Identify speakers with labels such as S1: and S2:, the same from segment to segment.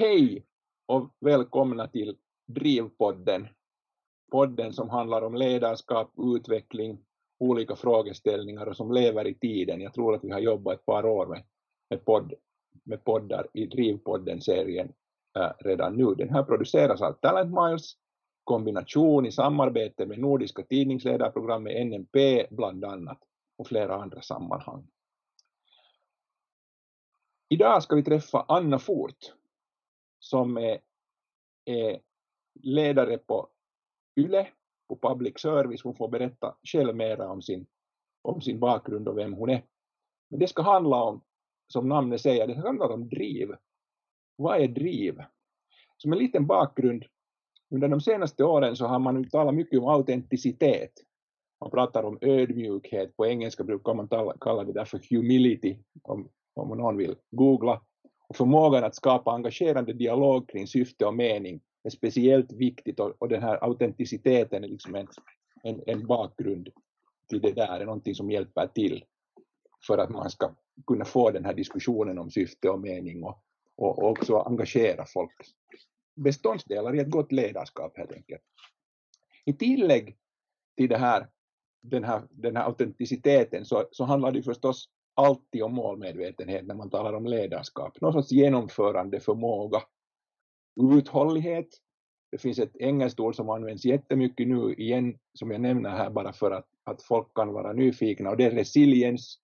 S1: Hej och välkomna till Drivpodden, podden som handlar om ledarskap, utveckling, olika frågeställningar och som lever i tiden. Jag tror att vi har jobbat ett par år med, med, podd, med poddar i Drivpodden-serien äh, redan nu. Den här produceras av Talent Miles, kombination i samarbete med Nordiska tidningsledarprogrammet NMP bland annat och flera andra sammanhang. Idag ska vi träffa Anna Fort som är, är ledare på YLE, på public service. Hon får berätta själv mera om sin, om sin bakgrund och vem hon är. Men det ska handla om, som namnet säger, det ska handla om driv. Vad är driv? Som en liten bakgrund, under de senaste åren så har man talat mycket om autenticitet. Man pratar om ödmjukhet, på engelska brukar man tala, kalla det därför humility, om, om någon vill googla. Och förmågan att skapa engagerande dialog kring syfte och mening är speciellt viktigt och, och den här autenticiteten är liksom en, en, en bakgrund till det där, är någonting som hjälper till för att man ska kunna få den här diskussionen om syfte och mening och, och, och också engagera folk. Beståndsdelar i ett gott ledarskap helt enkelt. I tillägg till det här, den, här, den här autenticiteten så, så handlar det förstås alltid om målmedvetenhet när man talar om ledarskap. Någon sorts genomförande förmåga. Uthållighet. Det finns ett engelskt ord som används jättemycket nu igen, som jag nämner här bara för att, att folk kan vara nyfikna, och det är resiliens.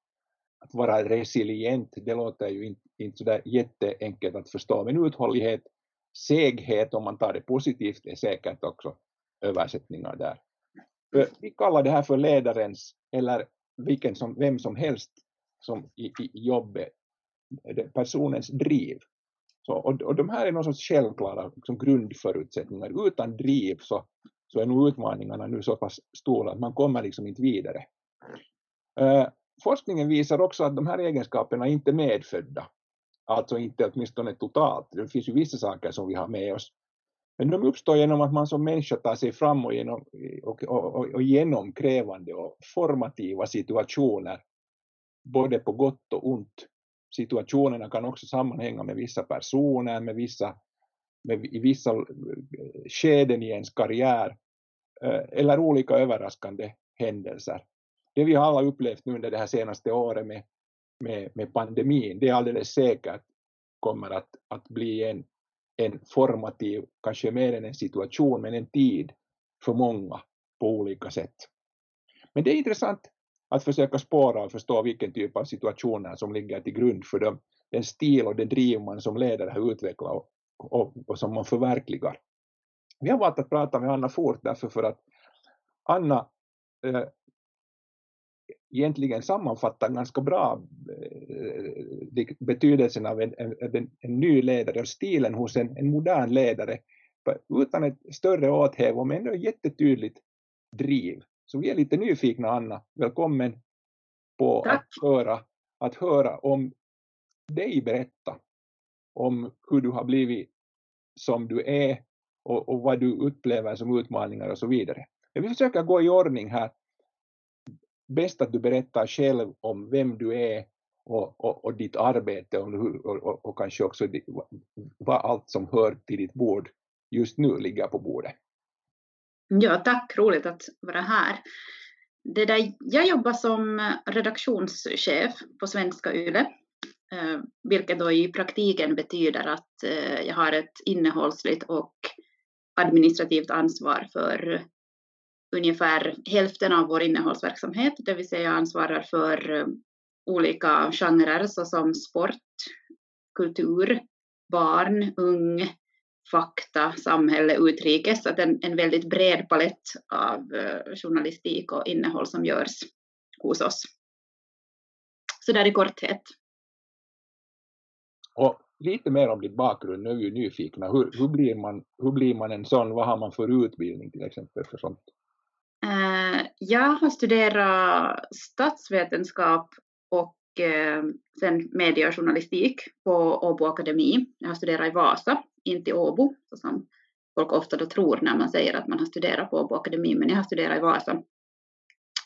S1: Att vara resilient, det låter ju inte, inte sådär jätteenkelt att förstå, men uthållighet, seghet om man tar det positivt, är säkert också översättningar där. Vi kallar det här för ledarens, eller vilken som, vem som helst i, i jobbet, personens driv. Så, och, och de här är någon sorts självklara liksom grundförutsättningar. Utan driv så, så är nog utmaningarna nu så pass stora att man kommer liksom inte vidare. Eh, forskningen visar också att de här egenskaperna inte är medfödda, alltså inte åtminstone totalt. Det finns ju vissa saker som vi har med oss. Men de uppstår genom att man som människa tar sig fram och genom, och, och, och, och genom krävande och formativa situationer både på gott och ont. Situationerna kan också sammanhänga med vissa personer, med vissa, med, i vissa eh, skeden i ens karriär eh, eller olika överraskande händelser. Det vi alla upplevt nu under det här senaste året med, med, med pandemin, det är alldeles säkert kommer att, att bli en, en formativ, kanske mer än en situation, men en tid för många på olika sätt. Men det är intressant att försöka spåra och förstå vilken typ av situationer som ligger till grund för dem, den stil och den driv man som ledare har utvecklat och, och, och, som man förverkligar. Vi har valt att prata med Anna Fort därför för att Anna eh, egentligen sammanfattar ganska bra eh, betydelsen av en, en, en, ny ledare och stilen hos en, en modern ledare utan ett större åthäv men ändå jättetydligt driv så vi är lite nyfikna Anna, välkommen på att höra, att höra om dig berätta om hur du har blivit som du är och, och vad du upplever som utmaningar och så vidare. Men vi försöker gå i ordning här. Bäst att du berättar själv om vem du är och, och, och ditt arbete och, och, kanske också vad allt som hör till ditt bord just nu ligger på bordet.
S2: Ja, tack, roligt att vara här. Det där, jag jobbar som redaktionschef på Svenska Yle, eh, vilket då i praktiken betyder att eh, jag har ett innehållsligt och administrativt ansvar för ungefär hälften av vår innehållsverksamhet, det vill säga jag ansvarar för eh, olika genrer såsom sport, kultur, barn, ung, fakta, samhälle, utrikes, att en, en väldigt bred palett av uh, journalistik och innehåll som görs hos oss. Så där i korthet.
S1: Och lite mer om din bakgrund, nu är vi nyfikna. Hur, hur, blir man, hur blir man en sån, vad har man för utbildning till exempel för sånt?
S2: Uh, jag har studerat statsvetenskap och uh, sen mediejournalistik på Åbo Akademi. Jag har studerat i Vasa inte i Åbo, som folk ofta då tror när man säger att man har studerat på Åbo Akademi, men jag har studerat i Vasa.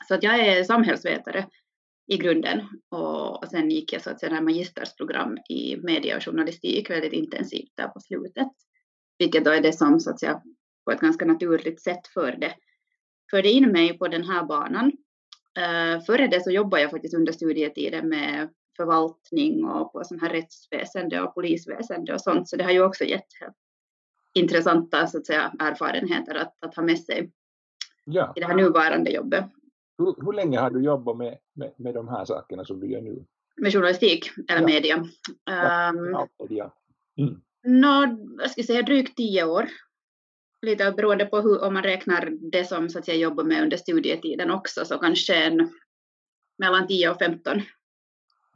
S2: Så att jag är samhällsvetare i grunden och, och sen gick jag så att säga magistersprogram i media och journalistik väldigt intensivt där på slutet, vilket då är det som så att säga på ett ganska naturligt sätt förde, förde in mig på den här banan. Uh, före det så jobbade jag faktiskt under studietiden med förvaltning och på sån här rättsväsende och polisväsende och sånt, så det har ju också gett intressanta så att säga, erfarenheter att, att ha med sig ja. i det här nuvarande jobbet.
S1: Hur, hur länge har du jobbat med, med, med de här sakerna som du gör nu?
S2: Med journalistik eller ja. media?
S1: Um, ja, media. Mm.
S2: Nå, jag ska säga drygt tio år. Lite beroende på hur, om man räknar det som så att jag jobbar med under studietiden också, så kanske en, mellan 10 och 15.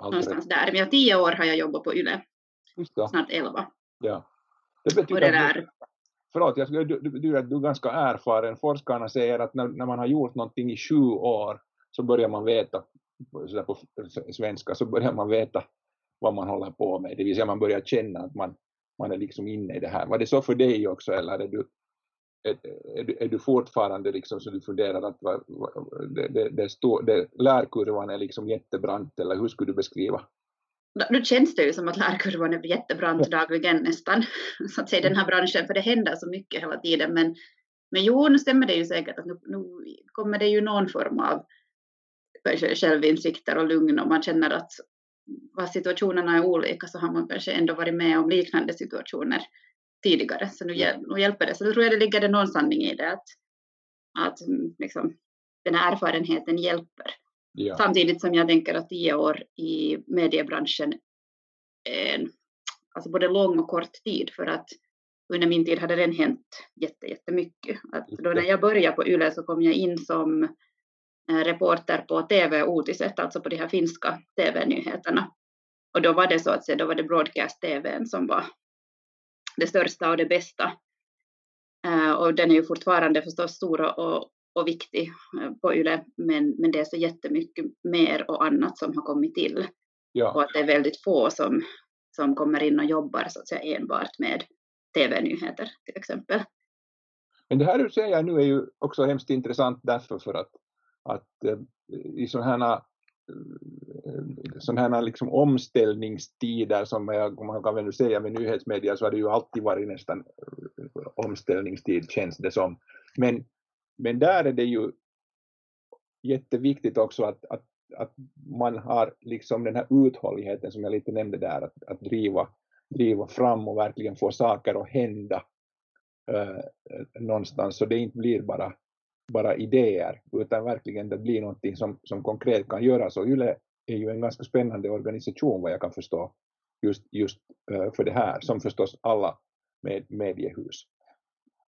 S2: Någonstans där. Men ja, 10 år har jag jobbat på YLE. Snart 11.
S1: Ja. Det betyder och det där, förlåt, jag skulle, du, du, du, är ganska erfaren. Forskarna säger att när, när man har gjort någonting i sju år så börjar man veta, så på svenska, så börjar man veta vad man håller på med. Det vill säga man börjar känna att man, man är liksom inne i det här. Var det så för dig också eller är du, är, du, är du fortfarande liksom så du funderar att va, va, det, det, det, stå, det, lärkurvan är liksom jättebrant eller hur skulle du beskriva?
S2: nu känns det ju som att lärkurvan är jättebrant dagligen nästan, så att säga den här branschen, för det händer så mycket hela tiden. Men, men jo, nu stämmer det ju säkert att nu, nu kommer det ju någon form av självinsikter och lugn och man känner att vad situationerna är olika så har man kanske ändå varit med om liknande situationer tidigare. Så nu, nu hjälper det. Så då tror jag det ligger det någon sanning i det att, att liksom, den här erfarenheten hjälper. Ja. Samtidigt som jag tänker att tio år i mediebranschen är en, alltså både lång och kort tid för att under min tid hade det hänt jätte, jättemycket. Att då när jag började på YLE så kom jag in som eh, reporter på TV-uutiset, alltså på de här finska TV-nyheterna. Och då var det så att säga, då var det broadcast-TVn som var det största och det bästa. Uh, och den är ju fortfarande förstås stor och, och viktig eh, på YLE, men, men det är så jättemycket mer och annat som har kommit till. Ja. Och att det är väldigt få som, som kommer in och jobbar så att säga enbart med TV-nyheter till exempel.
S1: Men det här du säger nu är ju också hemskt intressant därför för att, att eh, i sådana här Eh, sådana här liksom omställningstider som jag, man kan väl säga med nyhetsmedia så har det ju alltid varit nästan eh, omställningstid känns det som. Men men där är det ju jätteviktigt också att, att, att man har liksom den här uthålligheten som jag lite nämnde där, att, att driva, driva fram och verkligen få saker att hända eh, eh någonstans så det inte blir bara, bara idéer utan verkligen det blir någonting som, som konkret kan göras och YLE är ju en ganska spännande organisation vad jag kan förstå just, just uh, för det här som förstås alla med, mediehus.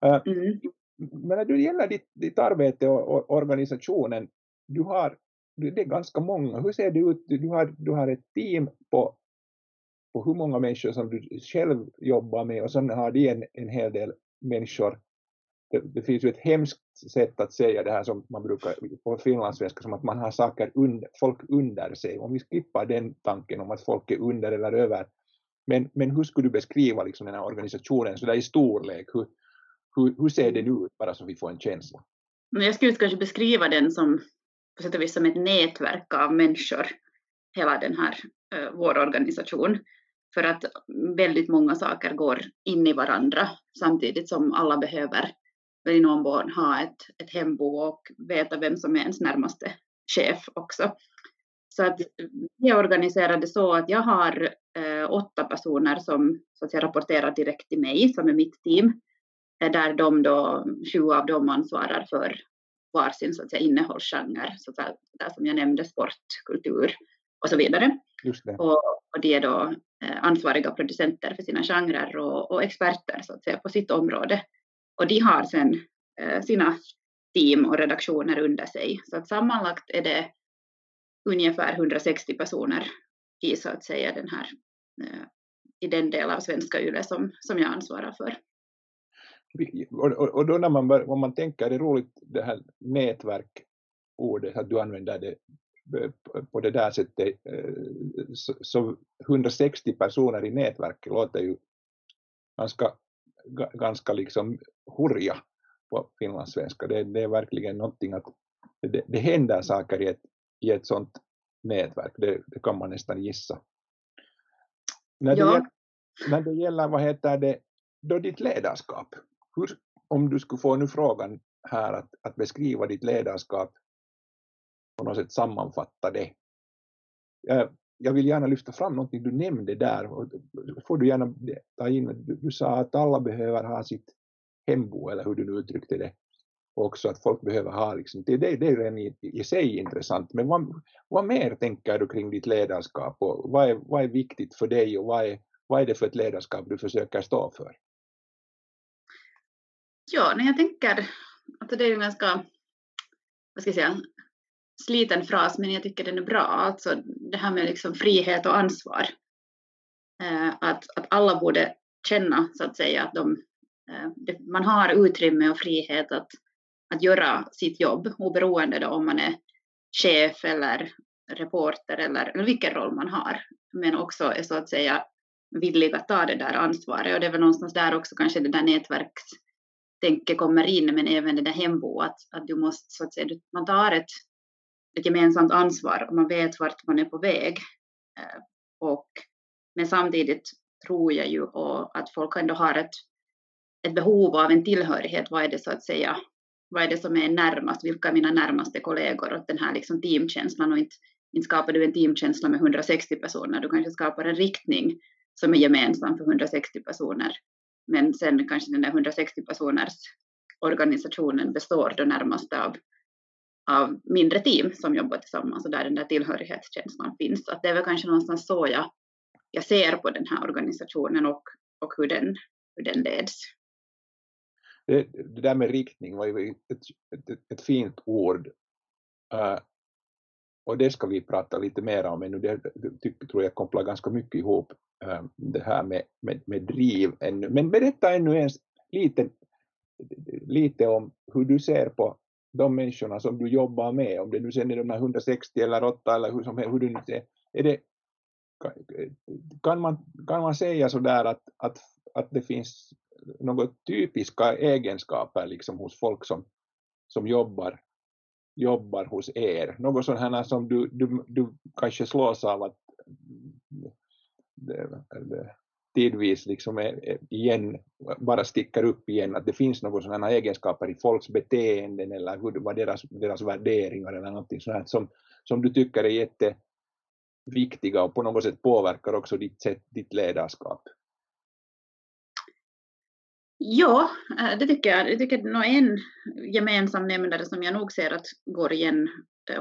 S1: Uh, mm men när det gäller ditt, ditt arbete och, och, organisationen, du har, det är ganska många, hur ser det ut? Du har, du har ett team på, på hur många människor som du själv jobbar med och sen har de en, en hel del människor. Det, det, finns ju ett hemskt sätt att säga det här som man brukar på finlandssvenska som att man har saker under, folk under sig. Om vi skippar den tanken om att folk är under eller över. Men, men hur skulle du beskriva liksom den här organisationen så där i storlek? Hur, hur, hur ser den ut, bara så vi får en känsla?
S2: Jag skulle kanske beskriva den som på sätt och vis som ett nätverk av människor, hela den här eh, vår organisation. För att väldigt många saker går in i varandra samtidigt som alla behöver i någon mån ha ett, ett hembo och veta vem som är ens närmaste chef också. Så att vi är organiserade så att jag har eh, åtta personer som så att säga, rapporterar direkt till mig, som är mitt team där de då, sju av dem ansvarar för varsin så att säga, innehållsgenre, så att där som jag nämnde, sport, kultur och så vidare. Och, och de är då eh, ansvariga producenter för sina genrer och, och, experter så att säga, på sitt område. Och de har sen eh, sina team och redaktioner under sig. Så att sammanlagt är det ungefär 160 personer i så att säga den här eh, i den del av svenska YLE som, som jag ansvarar för
S1: och, och då när man, bör, om man tänker, det är roligt det här nätverkordet, att du använder det eh, på det där sättet, så, så 160 personer i nätverket låter ju ganska, ganska liksom hurja på finlandssvenska. Det, det är verkligen någonting att det, det händer saker i ett, i ett sånt nätverk, det, det kan man nästan gissa. När det,
S2: Ja.
S1: gäller, när det gäller, vad heter det, då ditt ledarskap, hur, om du skulle få nu frågan här att, att beskriva ditt ledarskap, på något sätt sammanfatta det. Jag, vill gärna lyfta fram någonting du nämnde där, och får du gärna ta in, du, du sa att alla behöver ha sitt hembo, eller hur du nu uttryckte det, och också att folk behöver ha, liksom, det, det, det är redan i, i sig intressant, men vad, vad mer tänker du kring ditt ledarskap och vad är, vad är viktigt för dig och vad är, vad är det för ett ledarskap du försöker stå för?
S2: Ja, när jag tänker, alltså det är ju en ganska, vad ska jag säga, sliten fras, men jag tycker den är bra. Alltså det här med liksom frihet och ansvar. Eh, att, att alla borde känna, så att säga, att de, eh, det, man har utrymme och frihet att, att göra sitt jobb, oberoende då om man är chef eller reporter eller, eller vilken roll man har. Men också är så att säga villig att ta det där ansvaret. Och det är väl någonstans där också kanske det där nätverkstänket kommer in, men även det där hembo, att, att du måste så att säga, man tar ett, ett gemensamt ansvar och man vet vart man är på väg. Eh, och, men samtidigt tror jag ju och att folk ändå har ett, ett behov av en tillhörighet. Vad är det så att säga, vad är det som är närmast, vilka är mina närmaste kollegor och den här liksom teamkänslan och inte, inte skapar du en teamkänsla med 160 personer, du kanske skapar en riktning som är gemensam för 160 personer. Men sen kanske den där 160 personers organisationen består då närmast av, av mindre team som jobbar tillsammans och där den där tillhörighetskänslan finns. Att det är väl kanske någonstans så jag, jag ser på den här organisationen och, och hur, den, hur den leds.
S1: Det, det där med riktning var ju ett, ett, ett fint ord. Uh, och det ska vi prata lite mer om ännu. Det, det tror jag kopplar ganska mycket ihop uh, det här med, med, med driv ännu. Men berätta ännu ens lite, lite om hur du ser på de människorna som du jobbar med, om det nu sen är de här 160 eller 8 eller hur, som, hur du nu ser. Är det, kan, man, kan man säga sådär att, att, att det finns några typiska egenskaper liksom hos folk som, som jobbar, jobbar hos er? Något sånt här som du, du, du kanske slås av att det, det, tidvis liksom är, igen, bara sticker upp igen, att det finns några sådana egenskaper i folks beteenden eller hur, vad deras, deras värderingar eller någonting sånt som, som du tycker är jätteviktiga och på något sätt påverkar också ditt, sätt, ditt ledarskap?
S2: Ja, eh, det tycker jag. Jag tycker nog en gemensam nämnare som jag nog ser att går igen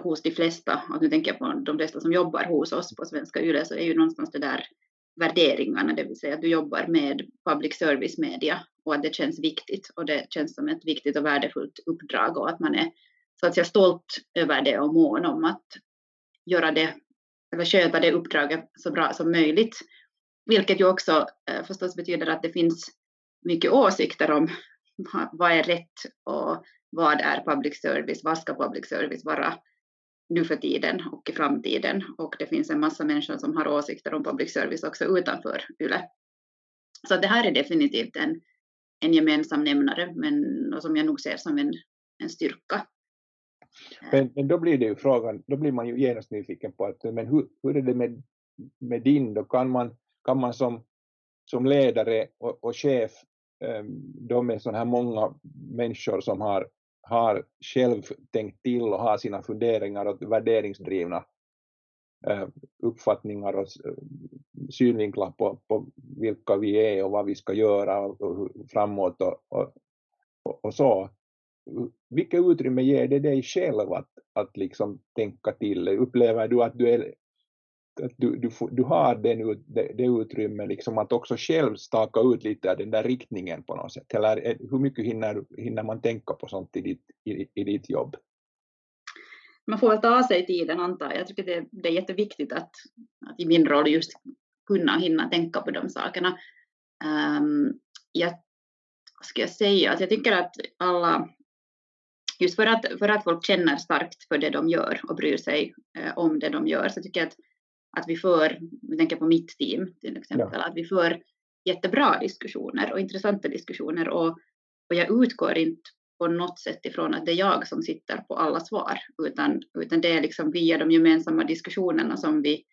S2: hos de flesta, och nu tänker jag på de flesta som jobbar hos oss på Svenska Yle, så är ju någonstans det där värderingarna, det vill säga att du jobbar med public service media och att det känns viktigt och det känns som ett viktigt och värdefullt uppdrag och att man är så att säga stolt över det och mån om att göra det eller sköta det uppdraget så bra som möjligt. Vilket ju också eh, förstås betyder att det finns mycket åsikter om vad är rätt och vad är public service, vad ska public service vara nu för tiden och i framtiden. Och det finns en massa människor som har åsikter om public service också utanför YLE. Så det här är definitivt en, en gemensam nämnare, men som jag nog ser som en, en styrka.
S1: Men, men då blir det ju frågan, då blir man ju genast nyfiken på att men hur, hur är det med, med din då? Kan man, kan man som, som ledare och, och chef, ehm, de är sådana här många människor som har har själv tänkt till och har sina funderingar och värderingsdrivna eh, uppfattningar och synvinklar på, på vilka vi är och vad vi ska göra och, framåt och, och, och, så. Vilket utrymme ger det dig själv att, att liksom tänka till? Upplever du att du, är, att du, du, du har den, det, det utrymme liksom att också själv staka ut lite av den där riktningen på något sätt? Eller eh, hur mycket hinner, hinner man tänka på sånt i ditt, i, i ditt jobb?
S2: Man får väl ta sig tiden antar jag. Jag tycker det, det är jätteviktigt att, att i min roll just kunna hinna tänka på de sakerna. Um, jag, vad ska jag säga, att jag tycker att alla, just för att, för att folk känner starkt för det de gör och bryr sig eh, om det de gör, så tycker jag att att vi för, jag tänker på mitt team till exempel, ja. att vi för jättebra diskussioner och intressanta diskussioner och, och jag utgår inte på något sätt ifrån att det är jag som sitter på alla svar, utan, utan det är liksom via de gemensamma diskussionerna som vi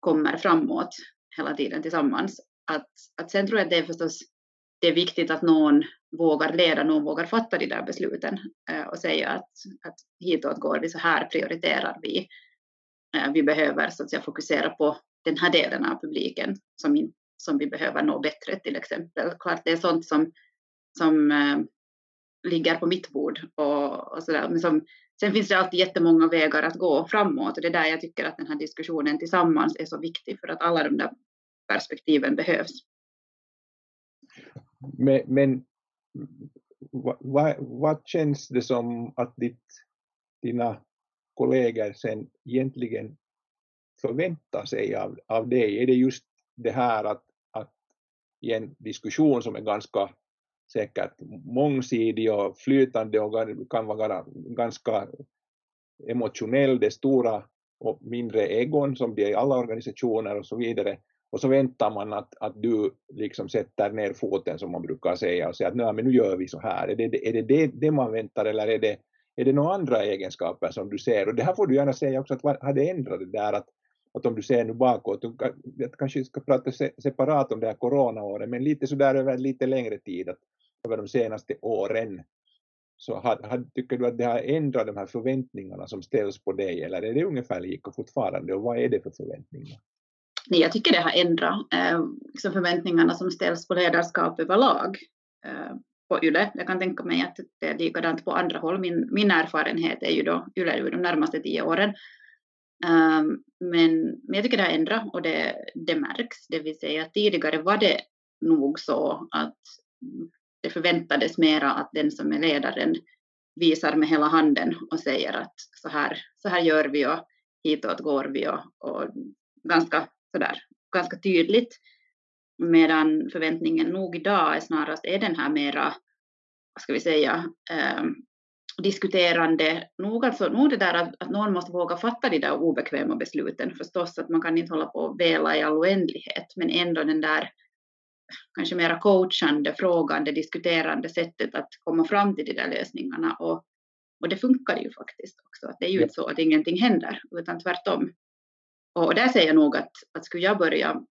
S2: kommer framåt hela tiden tillsammans. Att, att sen tror jag att det är förstås det är viktigt att någon vågar leda, någon vågar fatta de där besluten eh, och säga att, att hitåt går vi, så här prioriterar vi. Eh, vi behöver så att säga, fokusera på den här delen av publiken som, in, som vi behöver nå bättre till exempel. Klart det är sånt som, som äh, ligger på mitt bord och, och sådär. Men som, sen finns det alltid jättemånga vägar att gå framåt och det är där jag tycker att den här diskussionen tillsammans är så viktig för att alla de där perspektiven behövs.
S1: Men, men vad, vad känns det som att ditt, dina kollegor sen egentligen förväntar sig av, av dig? Är det just det här att, att i en diskussion som är ganska säkert mångsidig och flytande och kan vara ganska emotionell, det stora och mindre egon som det är i alla organisationer och så vidare, och så väntar man att, att du liksom sätter ner foten som man brukar säga och säger att Nej, men nu gör vi så här. Är det är det, det man väntar eller är det, är det några andra egenskaper som du ser? Och det här får du gärna säga också att vad har det ändrat det där att, att om du ser nu bakåt, jag kanske ska prata separat om det här coronaåret, men lite sådär över lite längre tid, att över de senaste åren, så had, had, tycker du att det har ändrat de här förväntningarna som ställs på dig, eller är det ungefär lika fortfarande, och vad är det för förväntningar?
S2: Nej, jag tycker det har ändrat eh, liksom förväntningarna som ställs på ledarskap överlag eh, på YLE. Jag kan tänka mig att det är likadant på andra håll. Min, min erfarenhet är ju då YLE de närmaste tio åren. Um, men, men jag tycker det har ändrat och det, det märks. Det vill säga tidigare var det nog så att det förväntades mera att den som är ledaren visar med hela handen och säger att så här, så här gör vi och hitåt går vi och, och ganska sådär ganska tydligt. Medan förväntningen nog idag är snarast är den här mera, ska vi säga, eh, diskuterande, nog, alltså, nog det där att, att någon måste våga fatta de där obekväma besluten förstås, att man kan inte hålla på och vela i all oändlighet, men ändå den där kanske mera coachande, frågande, diskuterande sättet att komma fram till de där lösningarna. Och, och det funkar ju faktiskt också, att det är ju inte så att ingenting händer, utan tvärtom. Och där säger jag nog att, att skulle jag börja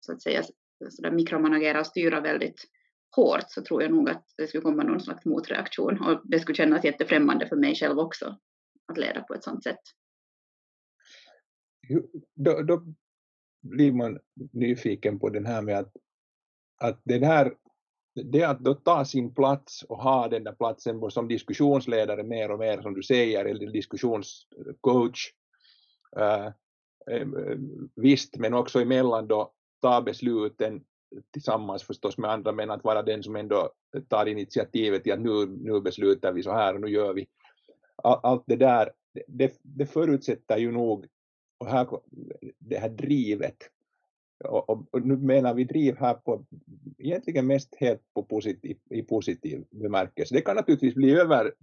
S2: så att säga så där mikromanagera och styra väldigt hårt så tror jag nog att det skulle komma någon slags motreaktion och det skulle kännas jättefrämmande för mig själv också att leda på ett sådant sätt.
S1: Då, då blir man nyfiken på den här med att, att den här det att då ta sin plats och ha den där platsen som diskussionsledare mer och mer som du säger, eller diskussionscoach, uh, visst, men också emellan då ta besluten tillsammans förstås med andra, men att vara den som ändå tar initiativet till att nu, nu beslutar vi så här och nu gör vi. Allt det där, det, det förutsätter ju nog och här, det här drivet. Och, och, och, nu menar vi driv här på egentligen mest helt på positiv, i positiv bemärkelse. Det kan naturligtvis bli över,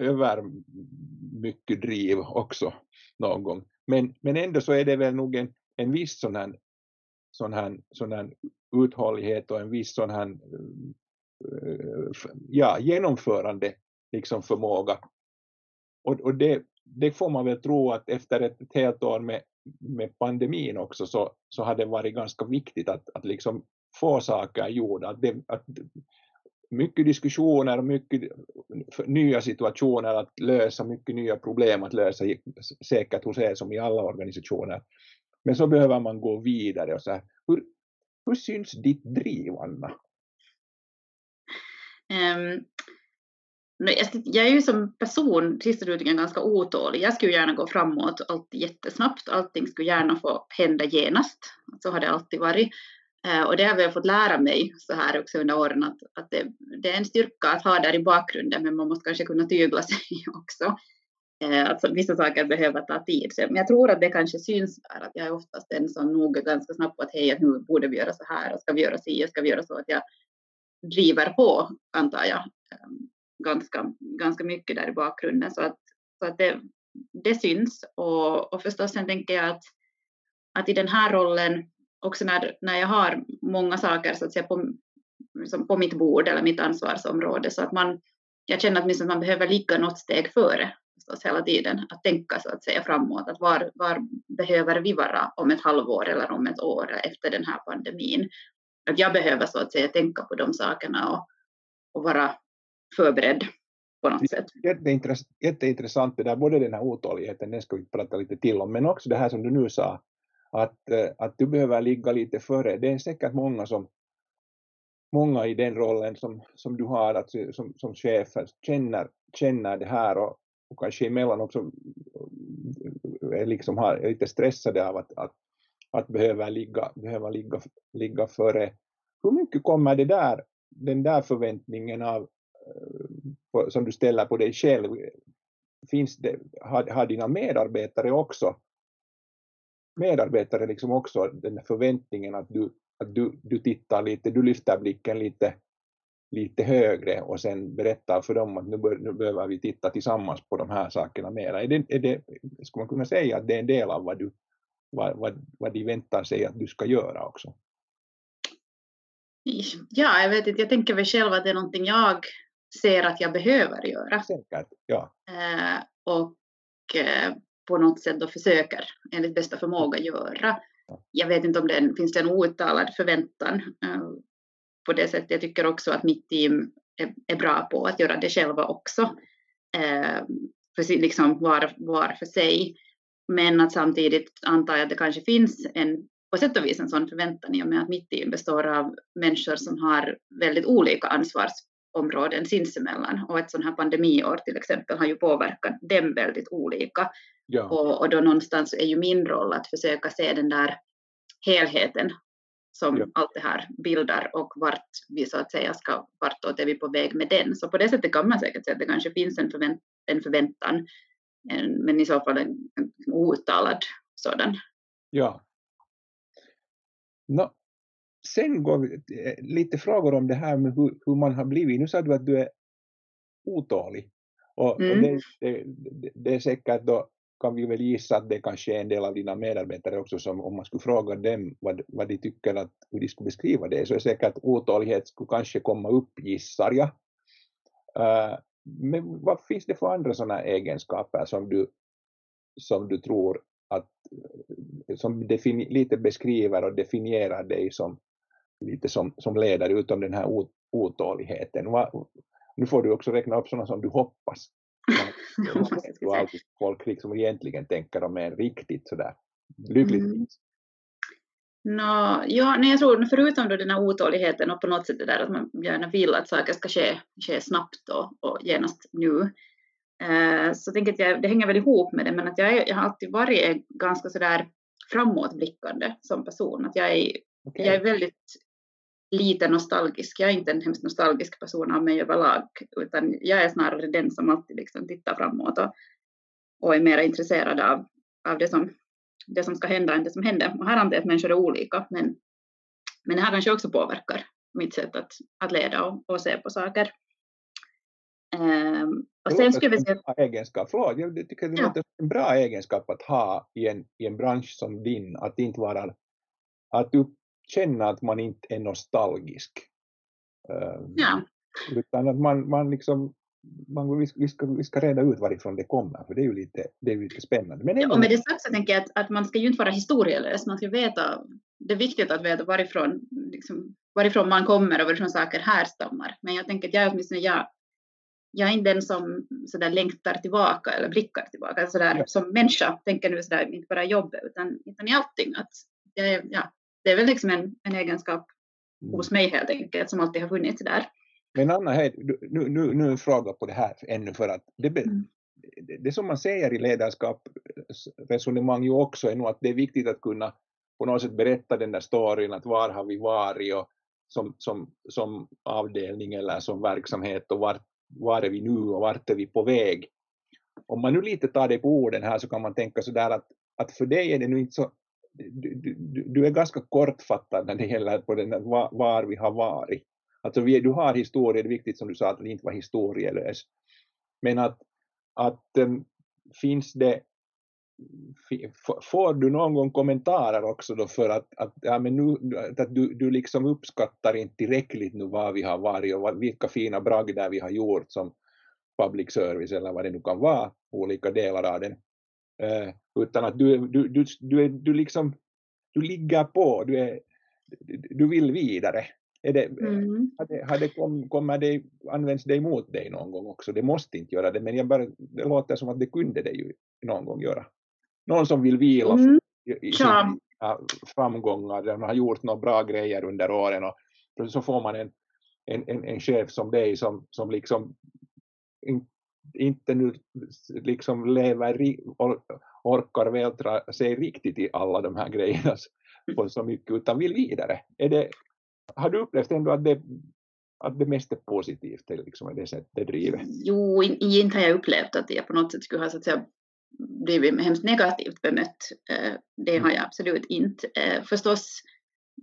S1: över mycket driv också någon gång. Men, men ändå så är det väl nog en, en viss sån här, sån här, sån här uthållighet och en viss sån här eh, ja, genomförande liksom förmåga. Och, och det, det får man väl tro att efter ett, ett helt år med, med pandemin också så, så har det varit ganska viktigt att, att liksom få saker gjorda. Att, det, att mycket diskussioner och mycket nya situationer att lösa, mycket nya problem att lösa, säkert hos er som i alla organisationer. Men så behöver man gå vidare och så här. Hur, hur syns ditt driv, Anna?
S2: Um, jag är ju som person sist och ganska otålig. Jag skulle gärna gå framåt, allt jättesnabbt, allting skulle gärna få hända genast. Så har det alltid varit. Ehm, och det har vi fått lära mig så här också under åren att, att det, det, är en styrka att ha där i bakgrunden men man måste kanske kunna tygla sig också. Eh, alltså, att vissa saker behöver ta tid. Men jag tror att det kanske syns där att jag är oftast den som nog är ganska snabb på att hej, nu borde vi göra så här och ska vi göra si och ska vi göra så att jag driver på antar jag ehm, ganska, ganska mycket där i bakgrunden. Så att, så att det, det syns. Och, och förstås sen tänker jag att, att i den här rollen också när, när jag har många saker så att säga, på, som på mitt bord eller mitt ansvarsområde så att man, jag känner att liksom man behöver ligga något steg före förstås hela tiden, att tänka så att säga framåt, att var, var behöver vi vara om ett halvår eller om ett år efter den här pandemin? Att jag behöver så att säga tänka på de sakerna och, och vara förberedd på något sätt.
S1: Jätteintress jätteintressant det där, både den här otåligheten, den ska vi prata lite till om, men också det här som du nu sa, att, eh, att du behöver ligga lite före. Det är säkert många som många i den rollen som, som du har att, som, som chef känner, känner det här och, och kanske emellan också eh, är, liksom har, är lite stressade av att, att, att behöva, ligga, behöva ligga, ligga före. Hur mycket kommer det där, den där förväntningen av, eh, som du ställer på dig själv, finns det, har, har dina medarbetare också medarbetare liksom också den förväntningen att du, att du, du tittar lite, du lyfter blicken lite, lite högre och sen berättar för dem att nu, bör, nu behöver vi titta tillsammans på de här sakerna mera. Är det, är det, skulle man kunna säga att det är en del av vad, du, vad, vad, vad de väntar sig att du ska göra också?
S2: Ja, jag vet inte, jag tänker väl själv att det är någonting jag ser att jag behöver göra.
S1: Säkert, ja.
S2: Eh, och eh, på något sätt då försöker enligt bästa förmåga göra. Jag vet inte om det finns det en outtalad förväntan eh, på det sättet. Jag tycker också att mitt team är, är bra på att göra det själva också, eh, för, liksom var, var för sig. Men att samtidigt antar jag att det kanske finns en, på sätt och vis en sån förväntan i och med att mitt team består av människor som har väldigt olika ansvarsområden sinsemellan. Och ett sånt här pandemiår till exempel har ju påverkat dem väldigt olika. Ja. Och, och då någonstans är ju min roll att försöka se den där helheten som ja. allt det här bildar och vart vi så att säga ska, vartåt är vi på väg med den. Så på det sättet kan man säkert säga att det kanske finns en, förvänt, en förväntan, en, men i så fall en, en outtalad sådan.
S1: Ja. No, sen går vi lite frågor om det här med hur, hur man har blivit. Nu sa du att du är otålig. Och, mm. och det, det, det, är säkert då kan vi väl gissa att det kanske är en del av dina medarbetare också som om man skulle fråga dem vad, vad de tycker att hur de skulle beskriva det så är säkert att otålighet skulle kanske komma upp gissar jag. Uh, men vad finns det för andra sådana egenskaper som du, som du tror att eh, som lite beskriver och definierar dig som lite som, som ledare utom den här otåligheten. Nu får du också räkna upp sådana som du hoppas och folk liksom egentligen tänker de är riktigt sådär lyckligtvis. Mm.
S2: No, ja, nej, jag tror förutom då den här otåligheten och på något sätt det där att man gärna vill att saker ska ske, ske snabbt och, och genast nu, eh, så tänker jag det hänger väl ihop med det, men att jag, är, jag har alltid varit ganska sådär framåtblickande som person. Att jag, är, okay. jag är väldigt lite nostalgisk. Jag är inte en hemskt nostalgisk person av mig överlag, utan jag är snarare den som alltid liksom tittar framåt och, och är mer intresserad av, av det, som, det som ska hända än det som händer. Och här antar jag att människor är olika, men, men det här kanske också påverkar mitt sätt att, att leda och, och se på saker.
S1: Um, och sen skulle vi säga... Egenskap. Förlåt, jag tycker det ja. en bra egenskap att ha i en, i en bransch som din, att inte vara att upp, känna att man inte är nostalgisk.
S2: Ehm, ja.
S1: Utan att man, man liksom man, vi, vi, ska, vi ska reda ut varifrån det kommer, för det är ju lite, det är lite spännande.
S2: Men ja, och med det sagt så tänker jag att, att man ska ju inte vara historielös, man ska veta, det är viktigt att veta varifrån, liksom, varifrån man kommer och varifrån saker härstammar. Men jag tänker att jag åtminstone, jag, jag är inte den som sådär längtar tillbaka eller blickar tillbaka, sådär, ja. som människa tänker nu sådär, inte bara jobbet utan, utan i allting. Att jag, ja, det är väl liksom en, en egenskap mm. hos mig helt enkelt som alltid har funnits där.
S1: Men Anna, hej, nu, nu, nu en fråga på det här ännu för att det, mm. det, det som man säger i ledarskapsresonemang ju också är nog att det är viktigt att kunna på något sätt berätta den där storyn att var har vi varit och som, som, som avdelning eller som verksamhet och vart, var är vi nu och vart är vi på väg. Om man nu lite tar det på orden här så kan man tänka sådär att, att för dig är det nu inte så du, du, du, är ganska kortfattad när det gäller på den, var, var vi har varit. Alltså vi, du har historia, det är viktigt som du sa att det inte var historielös. Men att, att um, finns det Får du någon gång kommentarer också då för att, att, ja, men nu, att du, du liksom uppskattar inte tillräckligt nu vad vi har varit och vilka fina bragder vi har gjort som, public service eller vad det nu kan vara, olika delar av den, uh, utan att du, du, du, du, är, du, liksom, du ligger på, du, är, du vill vidare. Är det, mm. har det, har det kom, kommer det, används det emot dig någon gång också? Det måste inte göra det, men jag bara, det låter som att det kunde det ju någon gång göra. Någon som vill vila mm. i, i sina framgångar, de har gjort några bra grejer under åren och så får man en, en, en, en chef som dig som, som liksom inte nu liksom lever, or, orkar vältra sig riktigt i alla de här grejerna på så mycket utan vill vidare. Är det, har du upplevt ändå att det, att det mest är positivt, det, liksom, är det sättet drivet?
S2: Jo, inte har jag upplevt att jag på något sätt skulle ha så att säga, blivit hemskt negativt bemött. Eh, det har jag absolut inte. Eh, förstås,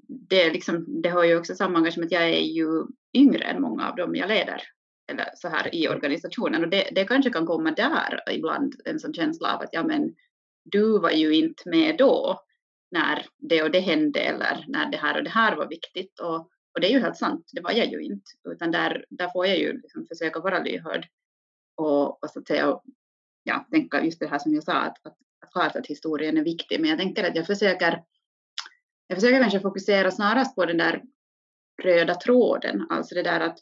S2: det, liksom, det har ju också sammanhang med att jag är ju yngre än många av dem jag leder eller så här i organisationen och det, det kanske kan komma där ibland en sån känsla av att ja men du var ju inte med då när det och det hände eller när det här och det här var viktigt. Och, och det är ju helt sant, det var jag ju inte. Utan där, där får jag ju liksom försöka vara lyhörd och, och så att säga, ja, tänka just det här som jag sa, att, att, att klart att historien är viktig, men jag tänker att jag försöker, jag försöker kanske fokusera snarast på den där röda tråden, alltså det där att,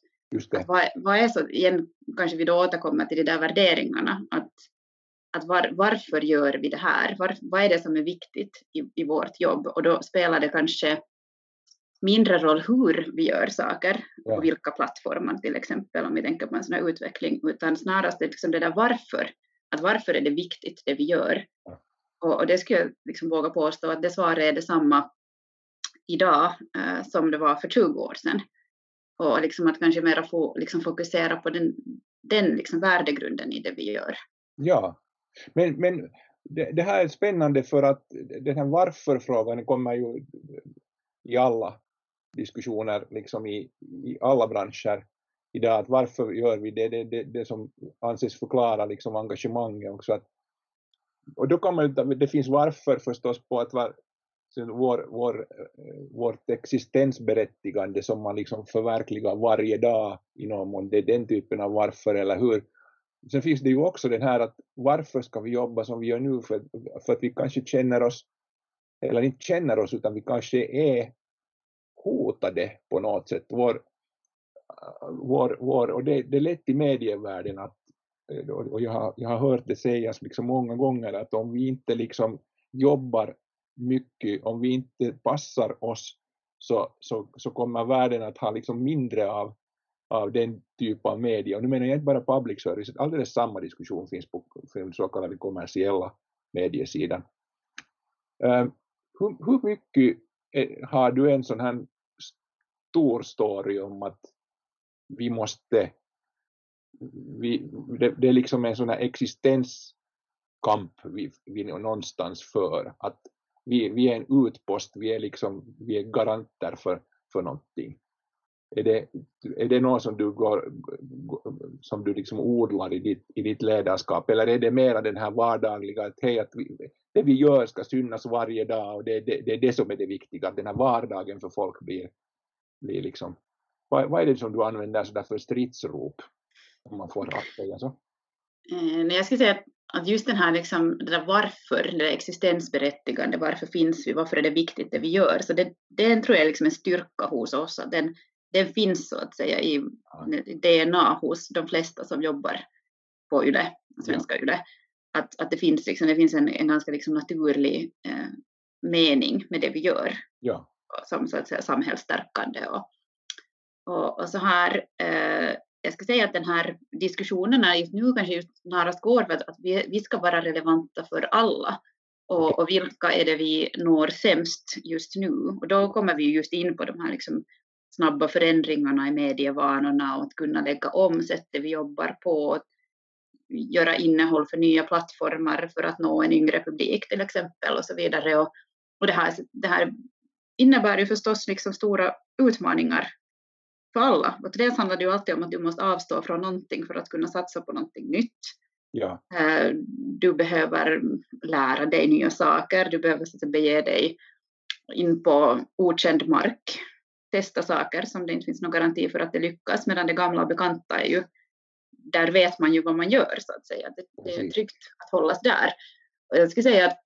S2: att vad, vad, är så, igen kanske vi då återkommer till de där värderingarna, att att var, varför gör vi det här? Var, vad är det som är viktigt i, i vårt jobb? Och då spelar det kanske mindre roll hur vi gör saker ja. och vilka plattformar till exempel om vi tänker på en sån här utveckling utan snarast liksom det där varför. Att varför är det viktigt det vi gör? Ja. Och, och, det skulle jag liksom våga påstå att det svaret är detsamma idag eh, som det var för 20 år sedan. Och liksom att kanske mera få, liksom fokusera på den, den liksom värdegrunden i det vi gör.
S1: Ja, men, men det, det, här är spännande för att den här varför-frågan kommer ju i alla diskussioner liksom i, i alla branscher idag, att varför gör vi det, det, det, det som anses förklara liksom engagemanget också. Att, och då kan man det finns varför förstås på att var, vår, vår, eh, vårt existensberättigande som man liksom förverkligar varje dag i någon mån, det är den typen av varför eller hur. Sen finns det ju också den här att varför ska vi jobba som vi gör nu för, för att vi kanske känner oss, eller inte känner oss utan vi kanske är hotade på något sätt. Vår, eh, vår, vår, och det, det är lätt i medievärlden att, eh, och jag har, jag har hört det sägas liksom många gånger att om vi inte liksom jobbar mycket, om vi inte passar oss så, så, så kommer världen att ha liksom mindre av av den typ av media. Och nu menar jag inte bara public service, alldeles samma diskussion finns på den så kallade kommersiella mediesidan. Uh, ehm, hur, hur mycket är, har du en sån här stor story om att vi måste, vi, det, det är liksom en sån här existenskamp vi, vi någonstans för, att vi, vi är en utpost, vi är liksom, vi är garanter för, för någonting. Är det, är det något som du, går, som du liksom odlar i ditt, i ditt ledarskap eller är det mera den här vardagliga att, hej, att vi, det vi gör ska synas varje dag och det, det, det är det som är det viktiga, att den här vardagen för folk blir, blir liksom, vad, vad är det som du använder sådär för stridsrop? Om man får säga så.
S2: Eh, jag skulle säga att just den här liksom, det där varför, det där existensberättigande, varför finns vi, varför är det viktigt det vi gör, så det, det tror jag är liksom en styrka hos oss, att den, den finns så att säga i DNA hos de flesta som jobbar på YLE, svenska YLE. Att, att det finns, liksom, det finns en, en ganska liksom naturlig eh, mening med det vi gör.
S1: Ja.
S2: Som så att säga samhällsstärkande. Och, och, och så här, eh, jag ska säga att den här diskussionerna just nu kanske just snarast går för att, att vi, vi ska vara relevanta för alla. Och, och, vilka är det vi når sämst just nu? Och då kommer vi just in på de här liksom snabba förändringarna i medievanorna och att kunna lägga om sättet vi jobbar på, göra innehåll för nya plattformar för att nå en yngre publik till exempel och så vidare. Och, och det, här, det här innebär ju förstås liksom stora utmaningar för alla. Och dels handlar det ju alltid om att du måste avstå från någonting för att kunna satsa på någonting nytt.
S1: Ja.
S2: Eh, du behöver lära dig nya saker, du behöver så att bege dig in på okänd mark testa saker som det inte finns någon garanti för att det lyckas, medan det gamla och bekanta är ju där vet man ju vad man gör så att säga. Det, det är tryggt att hållas där. Och jag skulle säga att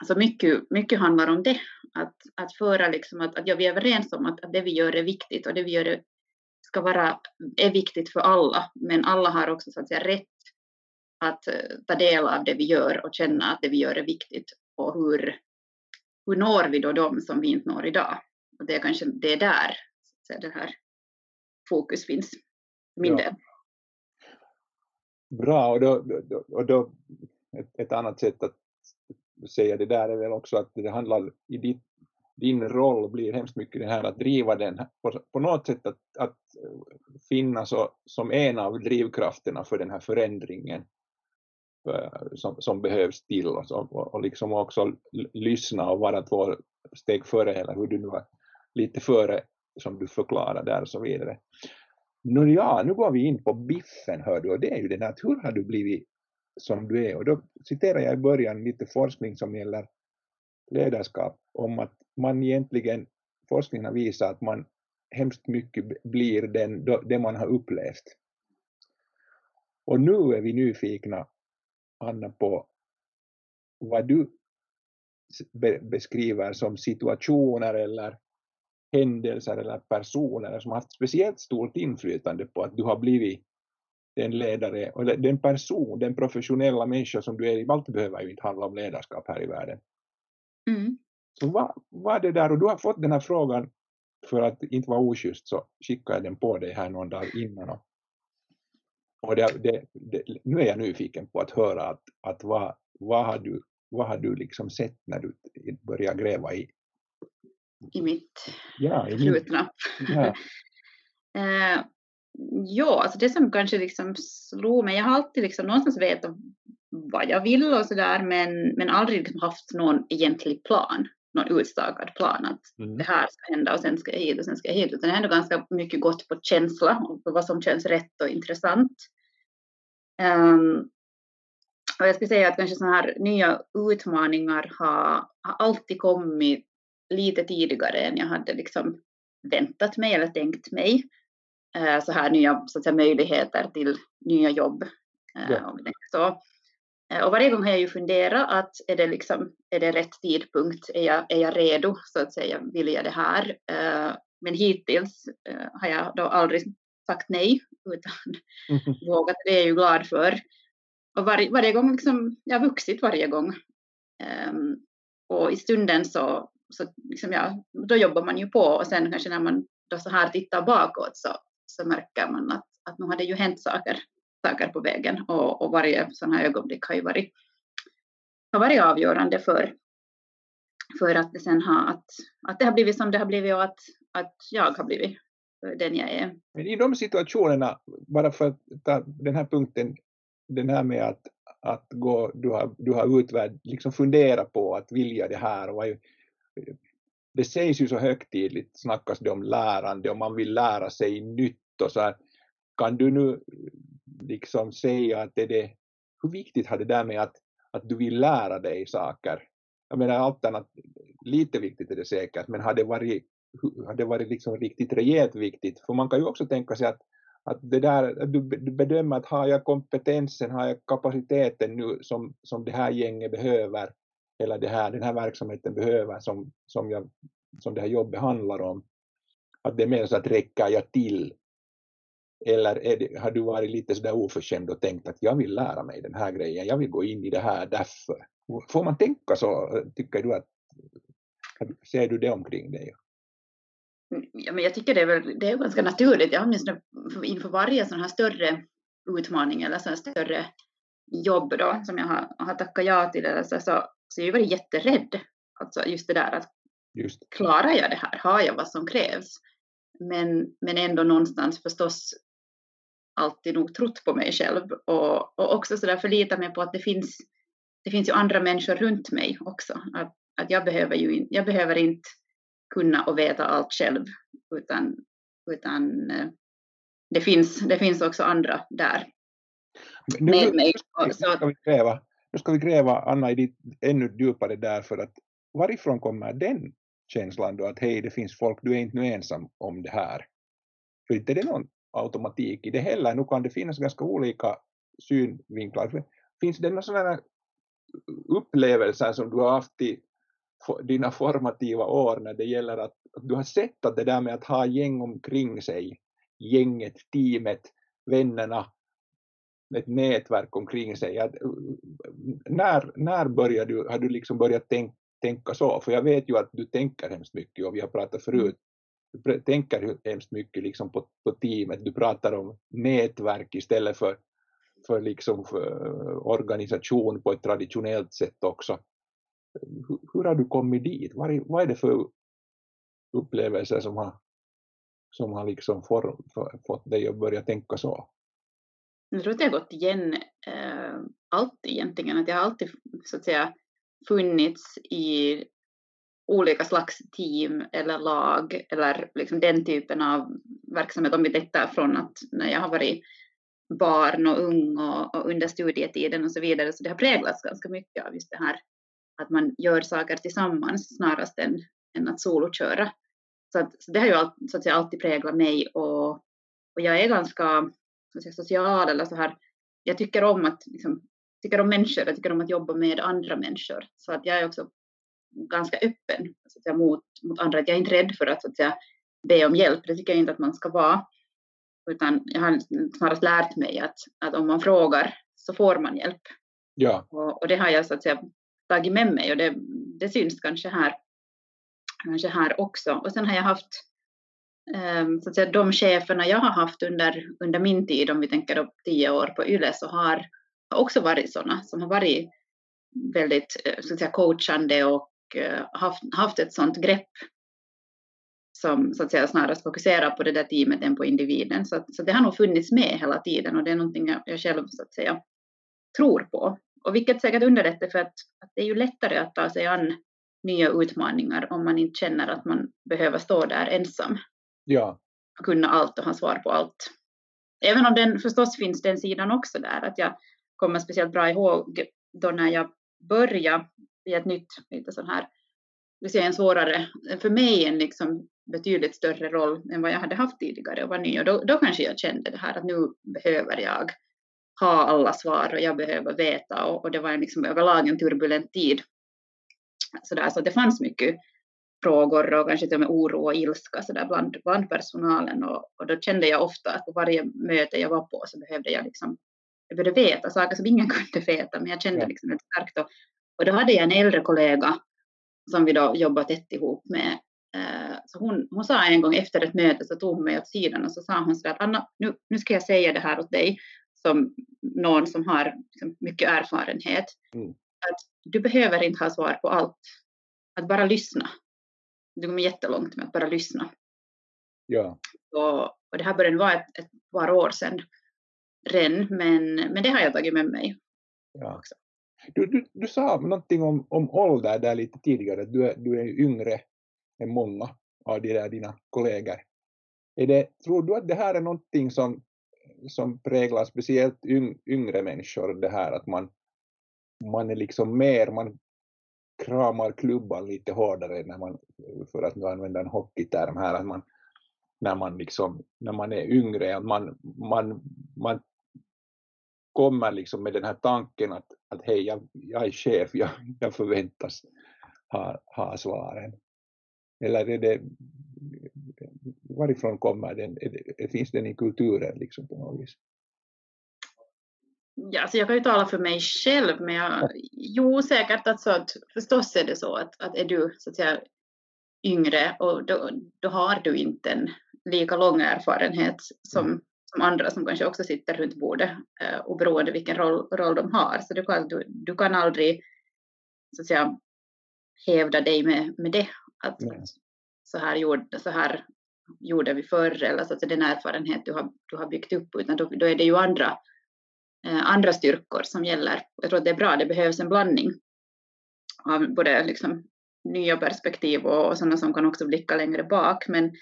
S2: alltså mycket, mycket handlar om det, att, att föra liksom att, att ja, vi är överens om att, att det vi gör är viktigt och det vi gör ska vara, är viktigt för alla, men alla har också så att säga rätt att uh, ta del av det vi gör och känna att det vi gör är viktigt och hur, hur når vi då dem som vi inte når idag? Och det är kanske det är där så det här fokus finns, min ja. del.
S1: Bra, och då, och då ett, ett, annat sätt att säga det där är väl också att det handlar i ditt, din roll blir hemskt mycket det här att driva den på, på något sätt att, att eh, finnas och, som en av drivkrafterna för den här förändringen eh, som, som behövs till och, och, och liksom också lyssna och vara två steg före eller hur du nu var lite före som du förklarar där och så vidare. Nu, ja, nu går vi in på biffen hör du och det är ju det att hur har du blivit som du är och då citerar jag i början lite forskning som gäller ledarskap om att man egentligen, forskningen har visat att man hemskt mycket blir den, det man har upplevt. Och nu är vi nyfikna, Anna, på vad du beskriver som situationer eller händelser eller personer som har haft speciellt stort inflytande på att du har blivit den ledare, eller den person, den professionella människa som du är, allt behöver ju inte handla om ledarskap här i världen. Mm. Så vad, vad det där, och du har fått den här frågan för att inte vara oschysst så skickade jag den på dig här någon dag innan. Och, och det, det, det, nu är jag nyfiken på att höra att, att vad, vad, har du, vad har du liksom sett när du börjar gräva i
S2: i mitt ja, i förflutna. Ja. eh, ja, alltså det som kanske liksom slog mig, jag har alltid liksom någonstans vetat vad jag vill och sådär men, men aldrig liksom haft någon egentlig plan, någon utstakad plan att mm. det här ska hända och sen ska jag hit och sen ska jag hit, utan det har ändå ganska mycket gått på känsla och på vad som känns rätt och intressant. Um, och jag skulle säga att kanske sådana här nya utmaningar har, har alltid kommit lite tidigare än jag hade liksom väntat mig eller tänkt mig. Eh, så här nya så att säga, möjligheter till nya jobb. Eh, ja. Så. Eh, och varje gång har jag ju funderat att är det, liksom, är det rätt tidpunkt? Är jag, är jag redo så att säga? Vill jag det här? Men hittills har jag då aldrig sagt nej utan mm. vågat. Det är jag ju glad för. Och varje, varje gång liksom, jag har vuxit varje gång. Um, och i stunden så så liksom, ja, då jobbar man ju på och sen kanske när man då så här tittar bakåt så, så märker man att, att nu har det ju hänt saker, saker på vägen och, och varje sån här ögonblick har ju varit, har varit avgörande för, för att det sen har, att, att det har blivit som det har blivit och att, att jag har blivit den jag är.
S1: Men i de situationerna, bara för att ta den här punkten, den här med att, att gå, du har, du har utvärd, liksom fundera på att vilja det här och det sägs ju så högtidligt, snackas det om lärande och man vill lära sig nytt och så här. Kan du nu liksom säga att det är det, hur viktigt har det där med att, att du vill lära dig saker? Jag menar allt annat, lite viktigt är det säkert, men har det varit, har det varit liksom riktigt rejält viktigt? För man kan ju också tänka sig att, att det där, att du bedömer att har jag kompetensen, har jag kapaciteten nu som, som det här gänget behöver eller det här, den här verksamheten behöver som, som, jag, som det här jobbet handlar om. Att det är mer så att räcker jag till? Eller det, har du varit lite sådär oförskämd och tänkt att jag vill lära mig den här grejen, jag vill gå in i det här därför. Får man tänka så, tycker du att, ser du det omkring dig?
S2: Ja, men jag tycker det är, väl, det är ganska naturligt. Jag har inför varje sån här större utmaning eller sån här större jobb då, som jag har, har tackat ja till, eller så, så, så jag har varit jätterädd. Alltså just det där att just. klarar jag det här? Har jag vad som krävs? Men, men ändå någonstans förstås alltid nog trott på mig själv och, och också så där förlita mig på att det finns, det finns ju andra människor runt mig också. Att, att jag, behöver ju jag behöver inte kunna och veta allt själv utan, utan eh, det, finns, det finns också andra där
S1: nu, med mig. Nu ska, vi gräva, nu ska vi gräva, Anna, i ditt, ännu djupare där för att varifrån kommer den känslan då att hej, det finns folk, du är inte nu ensam om det här? För inte det någon automatik i det heller. Nu kan det finnas ganska olika synvinklar. Finns det några sådana upplevelser som du har haft i dina formativa år när det gäller att, att du har sett att det där med att ha gäng omkring sig, gänget, teamet, vännerna, ett nätverk omkring sig. Att, när, när började du, har du liksom börjat tänk, tänka så? För jag vet ju att du tänker hemskt mycket och vi har pratat förut, du tänker hemskt mycket liksom på, på teamet, du pratar om nätverk istället för, för, liksom för organisation på ett traditionellt sätt också. Hur, hur har du kommit dit? Vad är, vad är det för upplevelser som har, som har liksom for, för, fått dig att börja tänka så?
S2: Jag tror att det har gått igen eh, alltid egentligen, att jag har alltid så att säga funnits i olika slags team eller lag eller liksom den typen av verksamhet om vi tittar från att när jag har varit barn och ung och, och, under studietiden och så vidare så det har präglats ganska mycket av just det här att man gör saker tillsammans snarast än, än att soloköra. Så, att, så det har ju all, så att säga, alltid präglat mig och, och jag är ganska säga, social eller så här. Jag tycker om att liksom, tycker om människor, jag tycker om att jobba med andra människor. Så att jag är också ganska öppen så att säga, mot, mot andra. Jag är inte rädd för att, så att säga, be om hjälp, det tycker jag inte att man ska vara. Utan jag har snarast lärt mig att, att om man frågar så får man hjälp.
S1: Ja.
S2: Och, och det har jag så att säga tagit med mig och det, det syns kanske här, kanske här också. Och sen har jag haft Ehm, så att säga, de cheferna jag har haft under, under min tid, om vi tänker upp tio år på YLE, så har också varit sådana som har varit väldigt eh, så att säga, coachande och eh, haft, haft ett sådant grepp som så att säga snarast fokuserar på det där teamet än på individen. Så, så det har nog funnits med hela tiden och det är någonting jag, jag själv så att säga tror på. Och vilket säkert underlättar för att, att det är ju lättare att ta sig an nya utmaningar om man inte känner att man behöver stå där ensam
S1: ja.
S2: kunna allt och ha svar på allt. Även om den förstås finns den sidan också där, att jag kommer speciellt bra ihåg då när jag började i ett nytt, lite sån här, det säga en svårare, för mig en liksom betydligt större roll än vad jag hade haft tidigare och var ny. Och då, då kanske jag kände det här att nu behöver jag ha alla svar och jag behöver veta. Och, och det var en liksom överlag en turbulent tid. Så, där, så det fanns mycket frågor och kanske till och med oro och ilska så där bland, bland personalen. Och, och då kände jag ofta att på varje möte jag var på så behövde jag liksom jag behövde veta saker som ingen kunde veta. Men jag kände liksom ett starkt och, och då hade jag en äldre kollega som vi då jobbat tätt ihop med eh, så hon, hon sa en gång efter ett möte så tog hon mig åt sidan och så sa hon så att Anna nu, nu ska jag säga det här åt dig som någon som har liksom mycket erfarenhet mm. att du behöver inte ha svar på allt att bara lyssna det kommer jättelångt med att bara lyssna.
S1: Ja.
S2: Och, och det här började vara ett, ett par år sedan redan, men, men det har jag tagit med mig.
S1: Ja. Också. Du, du, du sa någonting om, om ålder där lite tidigare, du är, du är yngre än många av de där dina kollegor. Är det, tror du att det här är någonting som, som präglar speciellt yng, yngre människor, det här att man, man är liksom mer, man kramar klubban lite hårdare när man, för att nu använda en hockeyterm här, att man, när man liksom, när man är yngre, att man, man, man kommer liksom med den här tanken att, att hej, jag, jag är chef, jag, jag förväntas ha, ha svaren. Eller är det, varifrån kommer den, det, finns den i kulturen liksom på något vis?
S2: Ja, alltså jag kan ju tala för mig själv, men jag, jo säkert att, så att förstås är det så att, att är du så att säga yngre och då, då har du inte en lika lång erfarenhet som, mm. Som andra som kanske också sitter runt bordet eh, oberoende vilken roll, roll de har. Så du kan, du, du kan aldrig så att säga hävda dig med, med det. Att mm. så, här gjorde, så här gjorde vi förr eller så att den erfarenhet du har, du har byggt upp utan då, då är det ju andra Eh, andra styrkor som gäller. Jag tror att det är bra, det behövs en blandning av både liksom nya perspektiv och, och sådana som kan också blicka längre bak. Men,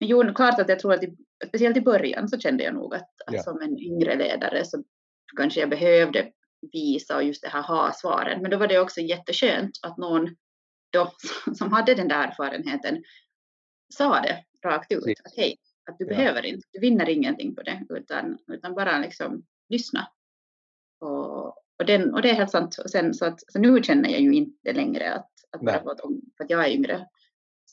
S2: men jo, klart att jag tror att i, speciellt i början så kände jag nog att, att ja. som en yngre ledare så kanske jag behövde visa och just det här ha svaren. Men då var det också jätteskönt att någon då, som hade den där erfarenheten sa det rakt ut. Att hej, Att du ja. behöver inte, du vinner ingenting på det utan, utan bara liksom lyssna. Och, och, den, och det är helt sant. Och sen, så, att, så nu känner jag ju inte längre att, att bara för att, för att jag är yngre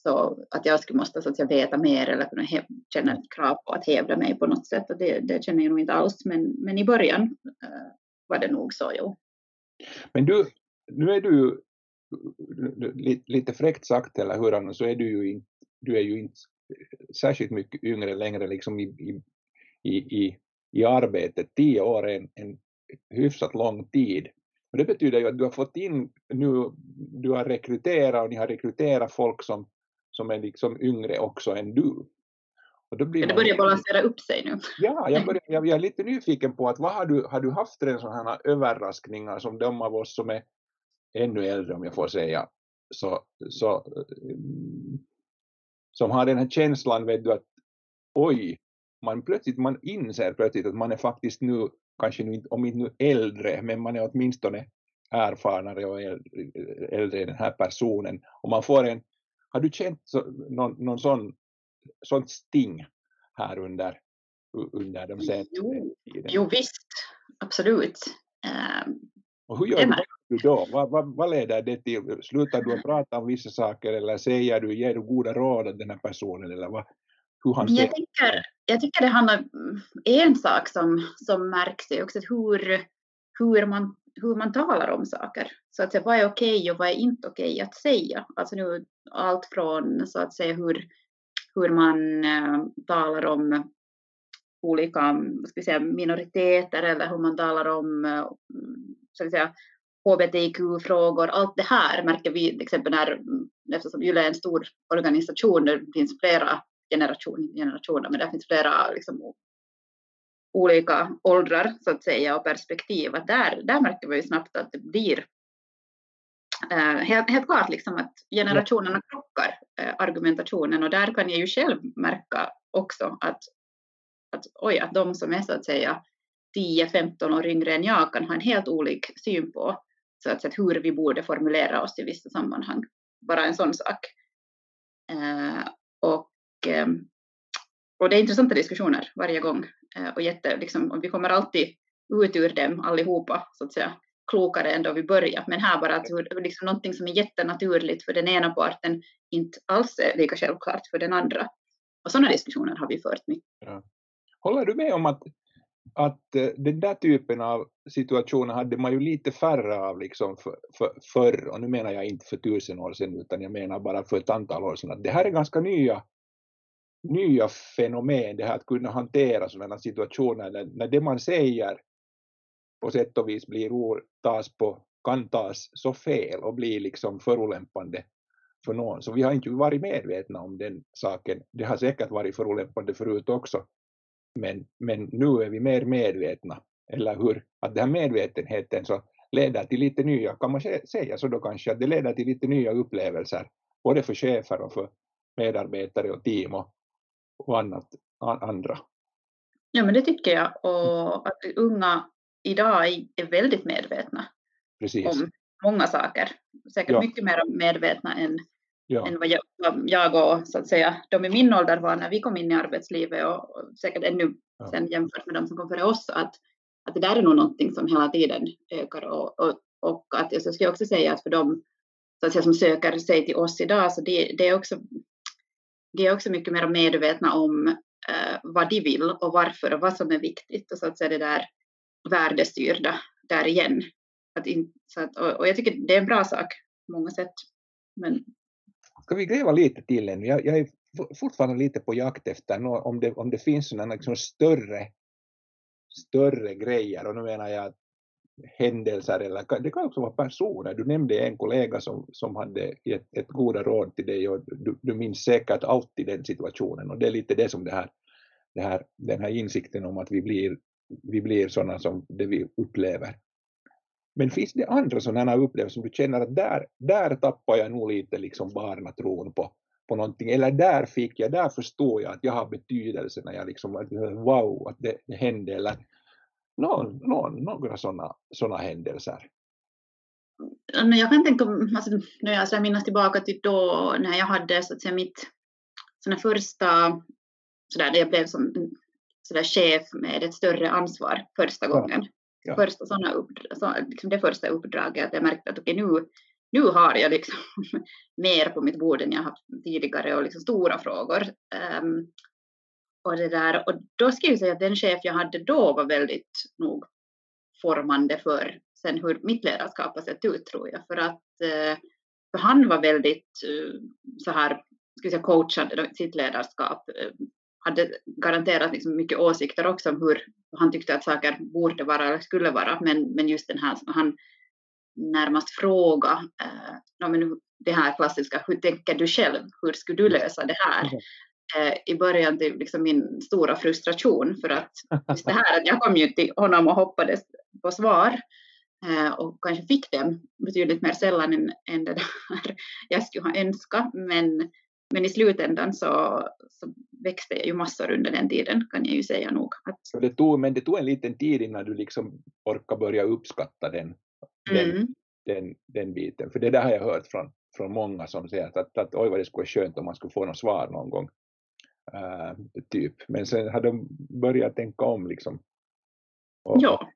S2: så att jag skulle måste så att jag veta mer eller kunna känna ett krav på att hävda mig på något sätt och det, det känner jag nog inte alls men, men i början uh, var det nog så jo.
S1: Men du, nu är du lite fräckt sagt eller hur så är du ju inte, du är ju inte särskilt mycket yngre längre liksom i, i, i, i arbetet. Tio år är en, en hyfsat lång tid. Och det betyder ju att du har fått in nu, du har rekryterat och ni har rekryterat folk som, som är liksom yngre också än du.
S2: Och då blir det börjar balansera upp sig nu.
S1: Ja, jag, börjar, jag, jag är lite nyfiken på att vad har du, har du haft en sådana här överraskningar som de av oss som är ännu äldre om jag får säga, så, så, som har den här känslan vet du att oj, man plötsligt man inser plötsligt att man är faktiskt nu, kanske nu, om inte nu äldre, men man är åtminstone erfarnare och äldre än den här personen. Och man får en, har du känt så, någon, någon sån, sånt sting här under, under de senaste jo,
S2: tiden? Jo visst, absolut.
S1: Um, och hur gör du då? Vad, vad, vad leder det till? Slutar du att prata om vissa saker eller säger du, ger du goda råd åt den här personen eller vad, hur han
S2: jag, tycker, jag tycker det handlar om en sak som, som märks är också hur, hur, man, hur man talar om saker. Så att säga, vad är okej och vad är inte okej att säga? Alltså nu allt från så att säga hur, hur man äh, talar om olika ska vi säga, minoriteter eller hur man talar om äh, så att säga, hbtq-frågor, allt det här märker vi till exempel när, eftersom YLE är en stor organisation, det finns flera generation, generationer, men det finns flera liksom, olika åldrar så att säga och perspektiv, att där, där märker vi snabbt att det blir eh, helt, helt klart liksom att generationerna krockar, eh, argumentationen, och där kan jag ju själv märka också att, att, oj, att de som är så att säga 10-15 år yngre än jag kan ha en helt olik syn på så att säga, hur vi borde formulera oss i vissa sammanhang. Bara en sån sak. Eh, och, eh, och det är intressanta diskussioner varje gång. Eh, och, jätte, liksom, och vi kommer alltid ut ur dem allihopa, så att säga, klokare än då vi började. Men här bara att hur, liksom någonting som är jättenaturligt för den ena parten inte alls är lika självklart för den andra. Och sådana diskussioner har vi fört mycket. Ja.
S1: Håller du med om att att eh, den där typen av situationer hade man ju lite färre av liksom för, för, förr, och nu menar jag inte för tusen år sedan utan jag menar bara för ett antal år sedan, att det här är ganska nya, nya fenomen, det här att kunna hantera sådana situationer när, när det man säger på sätt och vis blir ord, tas på, kan tas så fel och blir liksom förolämpande för någon. Så vi har inte varit medvetna om den saken. Det har säkert varit förolämpande förut också. Men, men nu är vi mer medvetna, eller hur? Att den här medvetenheten så leder till lite nya, kan man säga så då kanske, att det leder till lite nya upplevelser, både för chefer och för medarbetare och team och, och annat, andra.
S2: Ja, men det tycker jag. Och att unga idag är väldigt medvetna Precis. om många saker. Säkert ja. mycket mer medvetna än ja. än vad jag, jag, och så att säga, de i min ålder var när vi kom in i arbetslivet och, och säkert ännu ja. sen jämfört med de som kom före oss, att, att det där är nog någonting som hela tiden ökar och, och, och att jag skulle också säga att för dem så att säga, som söker sig till oss idag, så det, det är också de är också mycket mer medvetna om eh, vad de vill och varför och vad som är viktigt och så att säga det där värdestyrda där igen. Att in, så att, och, och, jag tycker det är en bra sak på många sätt. Men
S1: Ska vi gräva lite till ännu? Jag, jag är fortfarande lite på jakt efter om, det, om det finns sådana liksom större, större grejer, och nu menar jag händelser, eller det kan också vara personer. Du nämnde en kollega som, som hade gett ett goda råd till dig och du, du minns säkert alltid den situationen och det är lite det som det här, det här, den här insikten om att vi blir, vi blir sådana som det vi upplever. Men finns det andra sådana upplevelser som du känner att där, där tappar jag nog lite liksom barnatron på, på någonting, eller där fick jag, där förstår jag att jag har betydelse när jag liksom, wow, att det, det hände, eller någon, någon, några sådana såna händelser.
S2: Jag kan tänka, alltså, när jag minns tillbaka till då när jag hade så att säga, mitt såna första sådär, jag blev som sådär chef med ett större ansvar första gången. Ja. Första såna så, liksom det första uppdraget, att jag märkte att okay, nu, nu har jag liksom mer på mitt bord än jag haft tidigare och liksom stora frågor. Um, och, det där, och då ska jag säga att den chef jag hade då var väldigt nog formande för sen hur mitt ledarskap har sett ut tror jag. För att uh, för han var väldigt uh, så här, ska säga, coachade sitt ledarskap. Uh, hade garanterat liksom mycket åsikter också om hur han tyckte att saker borde vara eller skulle vara. Men, men just den här, han närmast fråga, eh, men det här klassiska, hur tänker du själv? Hur skulle du lösa det här? Eh, I början till liksom min stora frustration för att just det här att jag kom ju till honom och hoppades på svar eh, och kanske fick den betydligt mer sällan än, än det där jag skulle ha önskat. Men, men i slutändan så, så växte jag ju massor under den tiden kan jag ju säga nog.
S1: Att... Det tog, men det tog en liten tid innan du liksom orkade börja uppskatta den, den, mm. den, den biten. För det där har jag hört från, från många som säger att, att, att oj vad det skulle vara skönt om man skulle få något svar någon gång. Uh, typ. Men sen har de börjat tänka om liksom.
S2: Och, ja.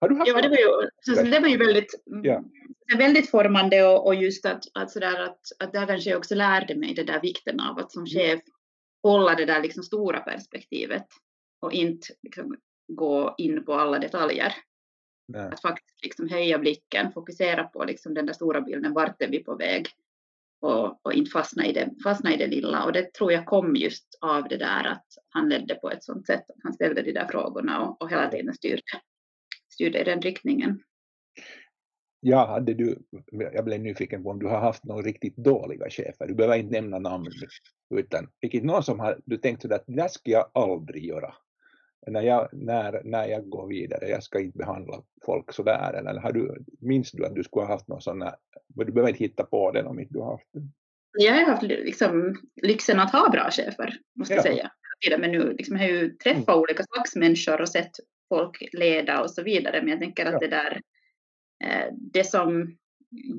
S2: Har du haft ja, det var ju, så, det var ju väldigt, ja. väldigt formande och, och just att, att, sådär att, att där kanske jag också lärde mig det där vikten av att som mm. chef hålla det där liksom stora perspektivet och inte liksom gå in på alla detaljer. Nej. Att faktiskt liksom höja blicken, fokusera på liksom den där stora bilden, vart är vi på väg? Och, och inte fastna i, det, fastna i det lilla. Och det tror jag kom just av det där att han ledde på ett sådant sätt att han ställde de där frågorna och, och hela tiden styrde, styrde i den riktningen.
S1: Ja, hade du, jag blev nyfiken på om du har haft några riktigt dåliga chefer. Du behöver inte nämna namn, utan vilket någon som har, du tänkt sådär att det där ska jag aldrig göra. När jag, när, när jag går vidare, jag ska inte behandla folk sådär. Eller har du, minns du att du skulle ha haft någon sån här, du behöver inte hitta på den om inte du har haft den.
S2: Jag har haft liksom, lyxen att ha bra chefer, måste ja. jag säga. Men nu liksom, jag har ju träffat mm. olika slags människor och sett folk leda och så vidare. Men jag tänker att ja. det där Eh, det som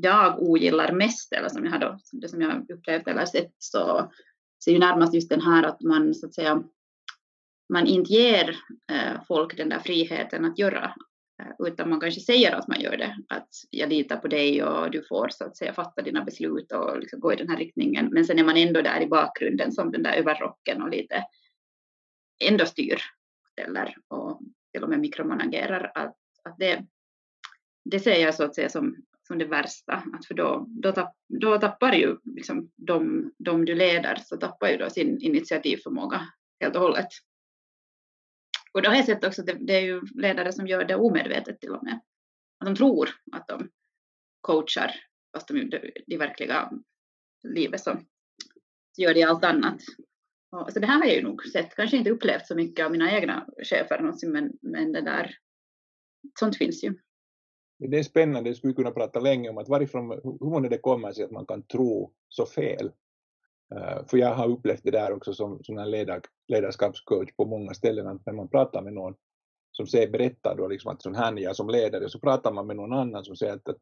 S2: jag ogillar mest, eller som jag har då, det som jag upplevt eller sett, så, så är ju närmast just den här att man så att säga man inte ger eh, folk den där friheten att göra, eh, utan man kanske säger att man gör det, att jag litar på dig och du får så att säga fatta dina beslut och liksom gå i den här riktningen, men sen är man ändå där i bakgrunden som den där överrocken och lite ändå styr eller och till och med mikromanagerar, att, att det, det ser jag så att säga som, som det värsta, att för då, då, tapp, då tappar ju liksom de, de du leder, så tappar ju då sin initiativförmåga helt och hållet. Och då har jag sett också att det, det är ju ledare som gör det omedvetet till och med. Att de tror att de coachar, fast de det, det verkliga livet så, så gör de allt annat. Och, så det här har jag ju nog sett, kanske inte upplevt så mycket av mina egna chefer någonsin, men, men det där, sånt finns ju
S1: det är spännande, jag skulle kunna prata länge om att varifrån, hur många det kommer sig att man kan tro så fel. Eh, för jag har upplevt det där också som, som en ledar, ledarskapscoach på många ställen, att när man pratar med någon som säger, berättar då liksom att sån här är jag som ledare, så pratar man med någon annan som säger att, att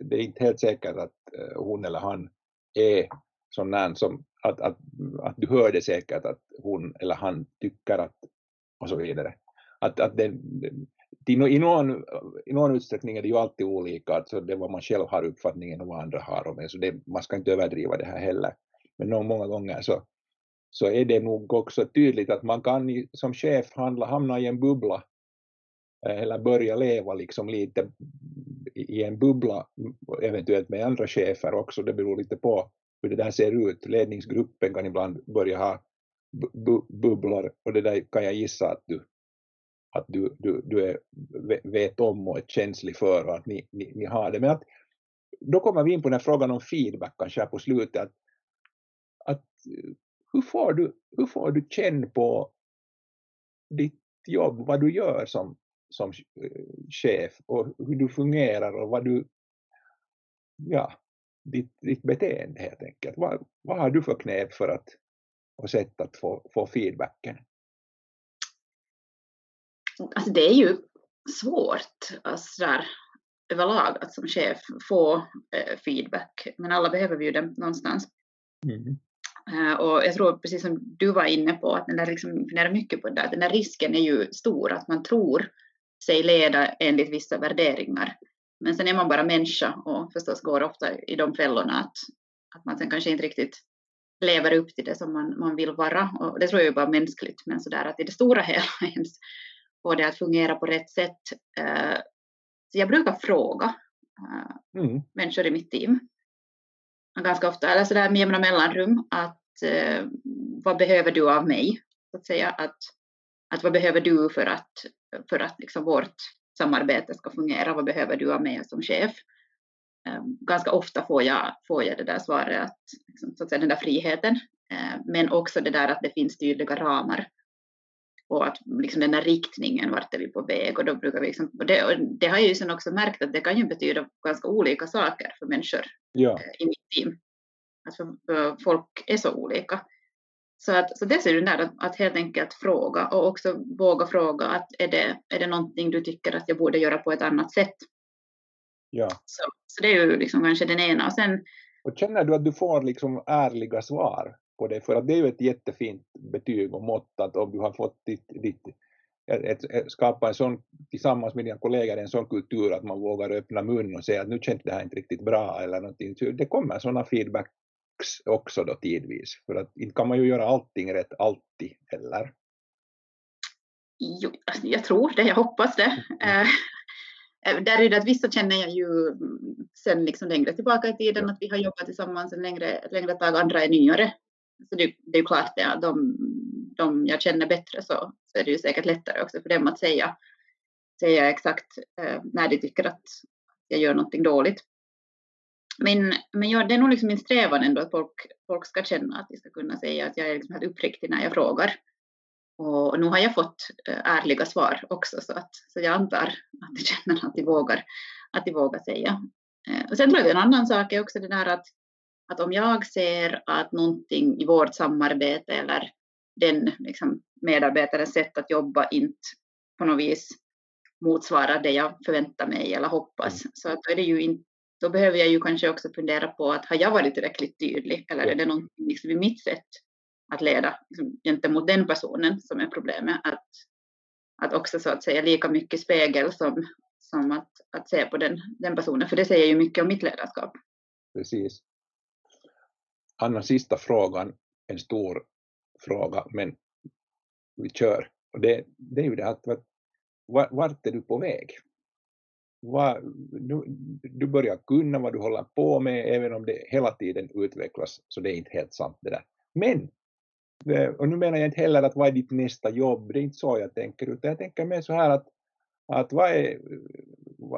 S1: det är inte helt säkert att eh, hon eller han är sån här som, att, att, att du hör det säkert att hon eller han tycker att, och så vidare. Att, att det, i, någon, i någon utsträckning är det ju alltid olika, alltså det vad man själv har uppfattningen och vad andra har om så det, man ska inte överdriva det här heller. Men nog många gånger så, så är det nog också tydligt att man kan som chef handla, hamna i en bubbla eh, eller börja leva liksom lite i en bubbla, mm, eventuellt med andra chefer också, det beror lite på hur det där ser ut. Ledningsgruppen kan ibland börja ha bu bubblor och det där kan jag gissa att du att du, du, du är, vet om och är känslig för och att ni, ni, ni har det. Men att, då kommer vi in på den här frågan om feedback kanske här på slutet. Att, hur, får du, hur får du känna på ditt jobb, vad du gör som, som chef och hur du fungerar och vad du, ja, ditt, ditt beteende helt enkelt. Vad, vad har du för knep för att och sätt att få, få feedbacken?
S2: alltså det är ju svårt alltså där, överlag att som chef få eh, feedback, men alla behöver vi ju det någonstans. Mm. Eh, och jag tror precis som du var inne på, att den där liksom funderar mycket på det där, den där risken är ju stor att man tror sig leda enligt vissa värderingar. Men sen är man bara människa och förstås går ofta i de fällorna att, att man sen kanske inte riktigt lever upp till det som man, man vill vara. Och det tror jag är bara mänskligt, men sådär att i det stora hela ens få det att fungera på rätt sätt. Eh, så jag brukar fråga eh, mm. människor i mitt team ganska ofta, eller sådär med jämna mellanrum, att eh, vad behöver du av mig? Så att säga att, att vad behöver du för att, för att liksom vårt samarbete ska fungera? Vad behöver du av mig som chef? Eh, ganska ofta får jag, får jag det där svaret, att, liksom, så att säga, den där friheten, eh, men också det där att det finns tydliga ramar och att liksom den där riktningen, vart är vi på väg? Och då brukar vi liksom, och det, och det har jag ju sen också märkt att det kan ju betyda ganska olika saker för människor ja. Eh, i mitt team. Alltså, folk är så olika. Så, att, så det är ju där att, att, helt enkelt fråga och också våga fråga att är det, är det någonting du tycker att jag borde göra på ett annat sätt?
S1: Ja.
S2: Så, så det är ju liksom kanske den ena. Och, sen,
S1: och känner du att du får liksom ärliga svar på det? För att det är ju ett jättefint betyg och mått att om du har fått ditt, ditt ett, ett, skapa en sån, tillsammans med dina kollegor en sån kultur att man vågar öppna mun och säga att nu känns det här inte riktigt bra eller någonting. Så det kommer sådana feedbacks också då tidvis, för att inte kan man ju göra allting rätt alltid heller.
S2: Jo, jag tror det, jag hoppas det. Mm. Eh, där är det att vissa känner jag ju sen liksom längre tillbaka i tiden, ja. att vi har jobbat tillsammans en längre, längre tag, andra är nyare. Så det, det är klart det, de, de jag känner bättre så, så är det ju säkert lättare också för dem att säga, säga exakt eh, när de tycker att jag gör någonting dåligt. Men, men jag, det är nog liksom min strävan ändå att folk, folk ska känna att de ska kunna säga att jag är liksom helt uppriktig när jag frågar. Och, och nu har jag fått eh, ärliga svar också så, att, så jag antar att de känner att de vågar, att de vågar säga. Eh, och sen tror jag en annan sak är också det där att, att om jag ser att någonting i vårt samarbete eller den liksom, medarbetarens sätt att jobba inte på något vis motsvarar det jag förväntar mig eller hoppas. Mm. Så att då, är det ju in, då behöver jag ju kanske också fundera på att har jag varit tillräckligt tydlig eller är det någonting liksom i mitt sätt att leda liksom, gentemot den personen som är problemet? Att, att också så att säga lika mycket spegel som, som att, att se på den, den personen, för det säger ju mycket om mitt ledarskap.
S1: Precis. Anna, sista frågan, en stor fråga, men vi kör. Och det, det är ju det att vart är du på väg? Var, du, du börjar kunna vad du håller på med, även om det hela tiden utvecklas, så det är inte helt sant det där. Men, eh, och nu menar jag inte heller att vad är ditt nästa jobb, det är inte så jag tänker, utan jag tänker mer så här att, att vad är,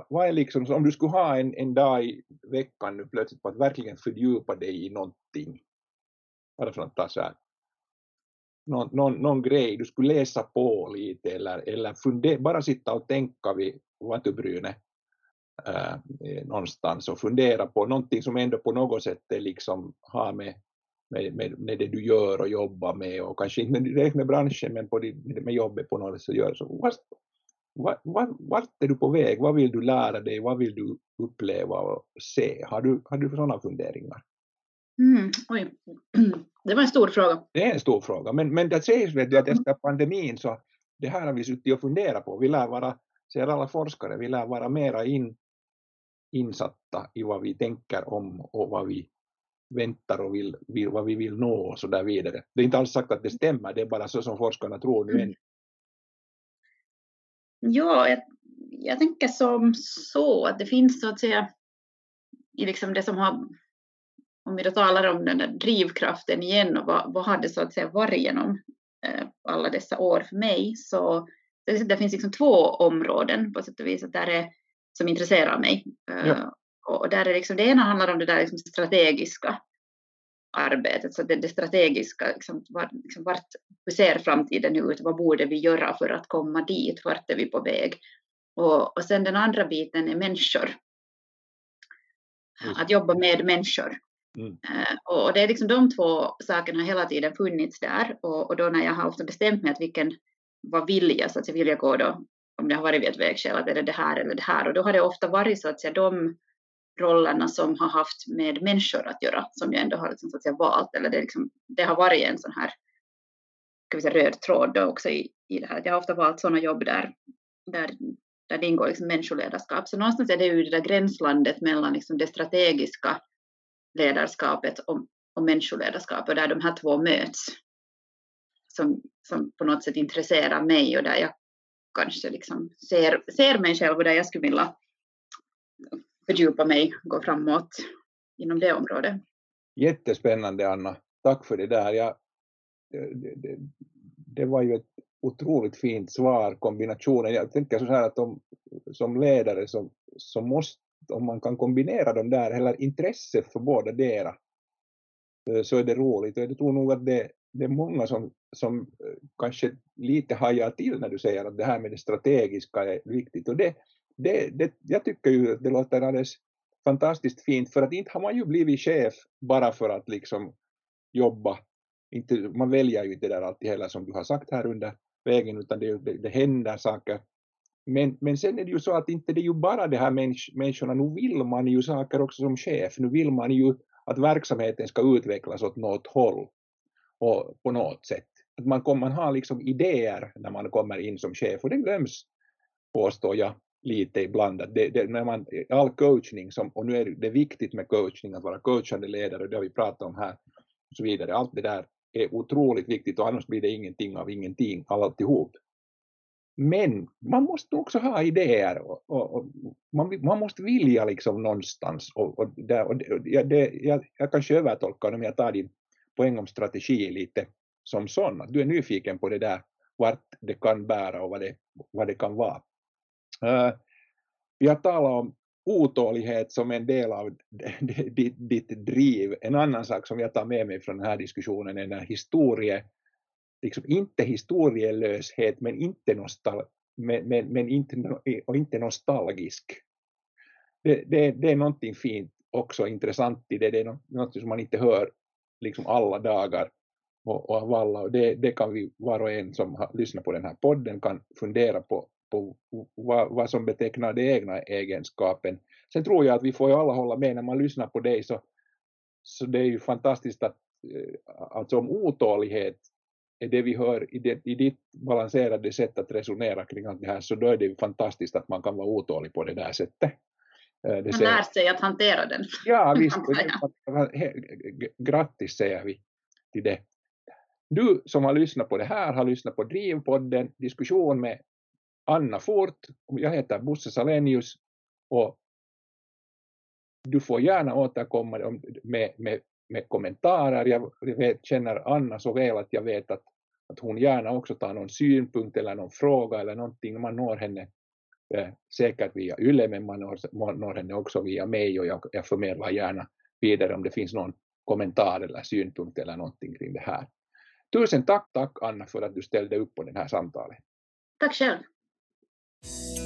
S1: vad är liksom, om du skulle ha en, en dag i veckan nu plötsligt på att verkligen fördjupa dig i någonting, bara för att ta så här, någon, någon, någon grej, du skulle läsa på lite eller, eller fundera, bara sitta och tänka vid vatubrynet äh, någonstans och fundera på någonting som ändå på något sätt är liksom har med, med, med, med det du gör och jobbar med och kanske inte direkt med branschen men på det, med jobbet på något sätt gör. Så vart, vart, är du på väg? Vad vill du lära dig? Vad vill du uppleva och se? Har du, har du sådana funderingar?
S2: Mm, oj. Det var en stor fråga.
S1: Det är en stor fråga, men, men det sägs vet du, att efter pandemin så det här har vi suttit och funderat på. Vi lär vara, säger alla forskare, vi lär vara mera in, insatta i vad vi tänker om och vad vi väntar och vill, vill, vad vi vill nå och så där vidare. Det är inte alls sagt att det stämmer, det är bara så som forskarna tror nu. Mm.
S2: Ja, jag, jag tänker som så att det finns så att säga i liksom det som har om vi då talar om den där drivkraften igen och vad, vad har det så att säga varit genom eh, alla dessa år för mig så det, finns liksom två områden på sätt och vis att där är, som intresserar mig. Ja. och där är liksom, det ena handlar om det där liksom strategiska arbetet, så det, det strategiska, liksom, var, liksom, vart, hur ser framtiden ut, vad borde vi göra för att komma dit, vart är vi på väg? Och, och sen den andra biten är människor. Att jobba med människor. Mm. Eh, och det är liksom de två sakerna har hela tiden funnits där och, och då när jag har ofta bestämt mig att vilken, vad vill jag, så att jag vill jag gå då, om det har varit vid ett vägskäl, att är det det här eller det här och då har det ofta varit så att säga de rollerna som har haft med människor att göra, som jag ändå har liksom, så att säga, valt, eller det, liksom, det har varit en sån här ska vi säga, röd tråd då också i, i det här. Jag har ofta valt sådana jobb där, där, där det ingår liksom människoledarskap. Så någonstans är det ju det där gränslandet mellan liksom det strategiska ledarskapet och, och människoledarskapet, där de här två möts, som, som på något sätt intresserar mig och där jag kanske liksom ser, ser mig själv och där jag skulle vilja fördjupa mig, gå framåt inom det området.
S1: Jättespännande Anna, tack för det där. Jag, det, det, det var ju ett otroligt fint svar, kombinationen. Jag tänker så här att om, som ledare så, så måste, om man kan kombinera de där, eller intresse för båda dera, eh, så är det roligt. Och jag tror nog att det, det är många som, som eh, kanske lite hajar till när du säger att det här med det strategiska är viktigt. Och det, det, det, jag tycker ju att det låter alldeles fantastiskt fint, för att inte har man ju blivit chef bara för att liksom jobba. Inte, man väljer ju inte det där alltid heller som du har sagt här under vägen, utan det, det, det händer saker. Men, men sen är det ju så att inte det är ju bara de här människ, människorna, nu vill man ju saker också som chef, nu vill man ju att verksamheten ska utvecklas åt något håll och på något sätt. Att man, kom, man har liksom idéer när man kommer in som chef och det glöms, påstår jag, lite ibland. Att det, det, när man, all coachning, som, och nu är det viktigt med coachning, att vara coachande ledare, det har vi pratat om här, och så vidare. Allt det där är otroligt viktigt och annars blir det ingenting av ingenting, alltihop. Men man måste också ha idéer och, och, och man, man, måste vilja liksom någonstans. Och, och, där, och det, det, jag, jag kanske övertolkar om jag tar din poäng om strategi lite som sån, att du är nyfiken på det där, vart det kan bära och vad det, vad det kan vara. Eh, vi har talat om otålighet som en del av ditt, ditt driv. En annan sak som jag tar med mig från den här diskussionen är den historie, liksom inte historielöshet men inte, nostal, men, men, men inte, och inte nostalgisk. Det, det, det, är någonting fint också intressant i det, det är något som man inte hör liksom alla dagar och, och av alla och det, det kan vi var och en som har lyssnat på den här podden kan fundera på, på vad, vad som betecknar den egna egenskapen. Sen tror jag att vi får ju alla hålla med när man lyssnar på dig så, så det är ju fantastiskt att eh, alltså om otålighet är det vi hör i, det, i ditt balanserade sätt att resonera kring allt det här så då är det ju fantastiskt att man kan vara otålig på det där sättet.
S2: Eh, det man lär sig att hantera den.
S1: Ja, visst. Grattis säger vi till det. Du som har lyssnat på det här har lyssnat på Drivpodden, diskussion med Anna Fort. Jag heter Bosse Salenius och du får gärna återkomma med, med, med kommentarer. Jag vet, känner Anna så väl att jag vet att, att hon gärna också tar någon synpunkt eller någon fråga eller någonting. Man når henne eh, säkert via YLE men man når, man når henne också via mig och jag, jag förmedlar gärna vidare om det finns någon kommentar eller synpunkt eller någonting kring det här. Tusen tack, tack Anna för att du ställde upp på det här samtalet.
S2: Tack själv. you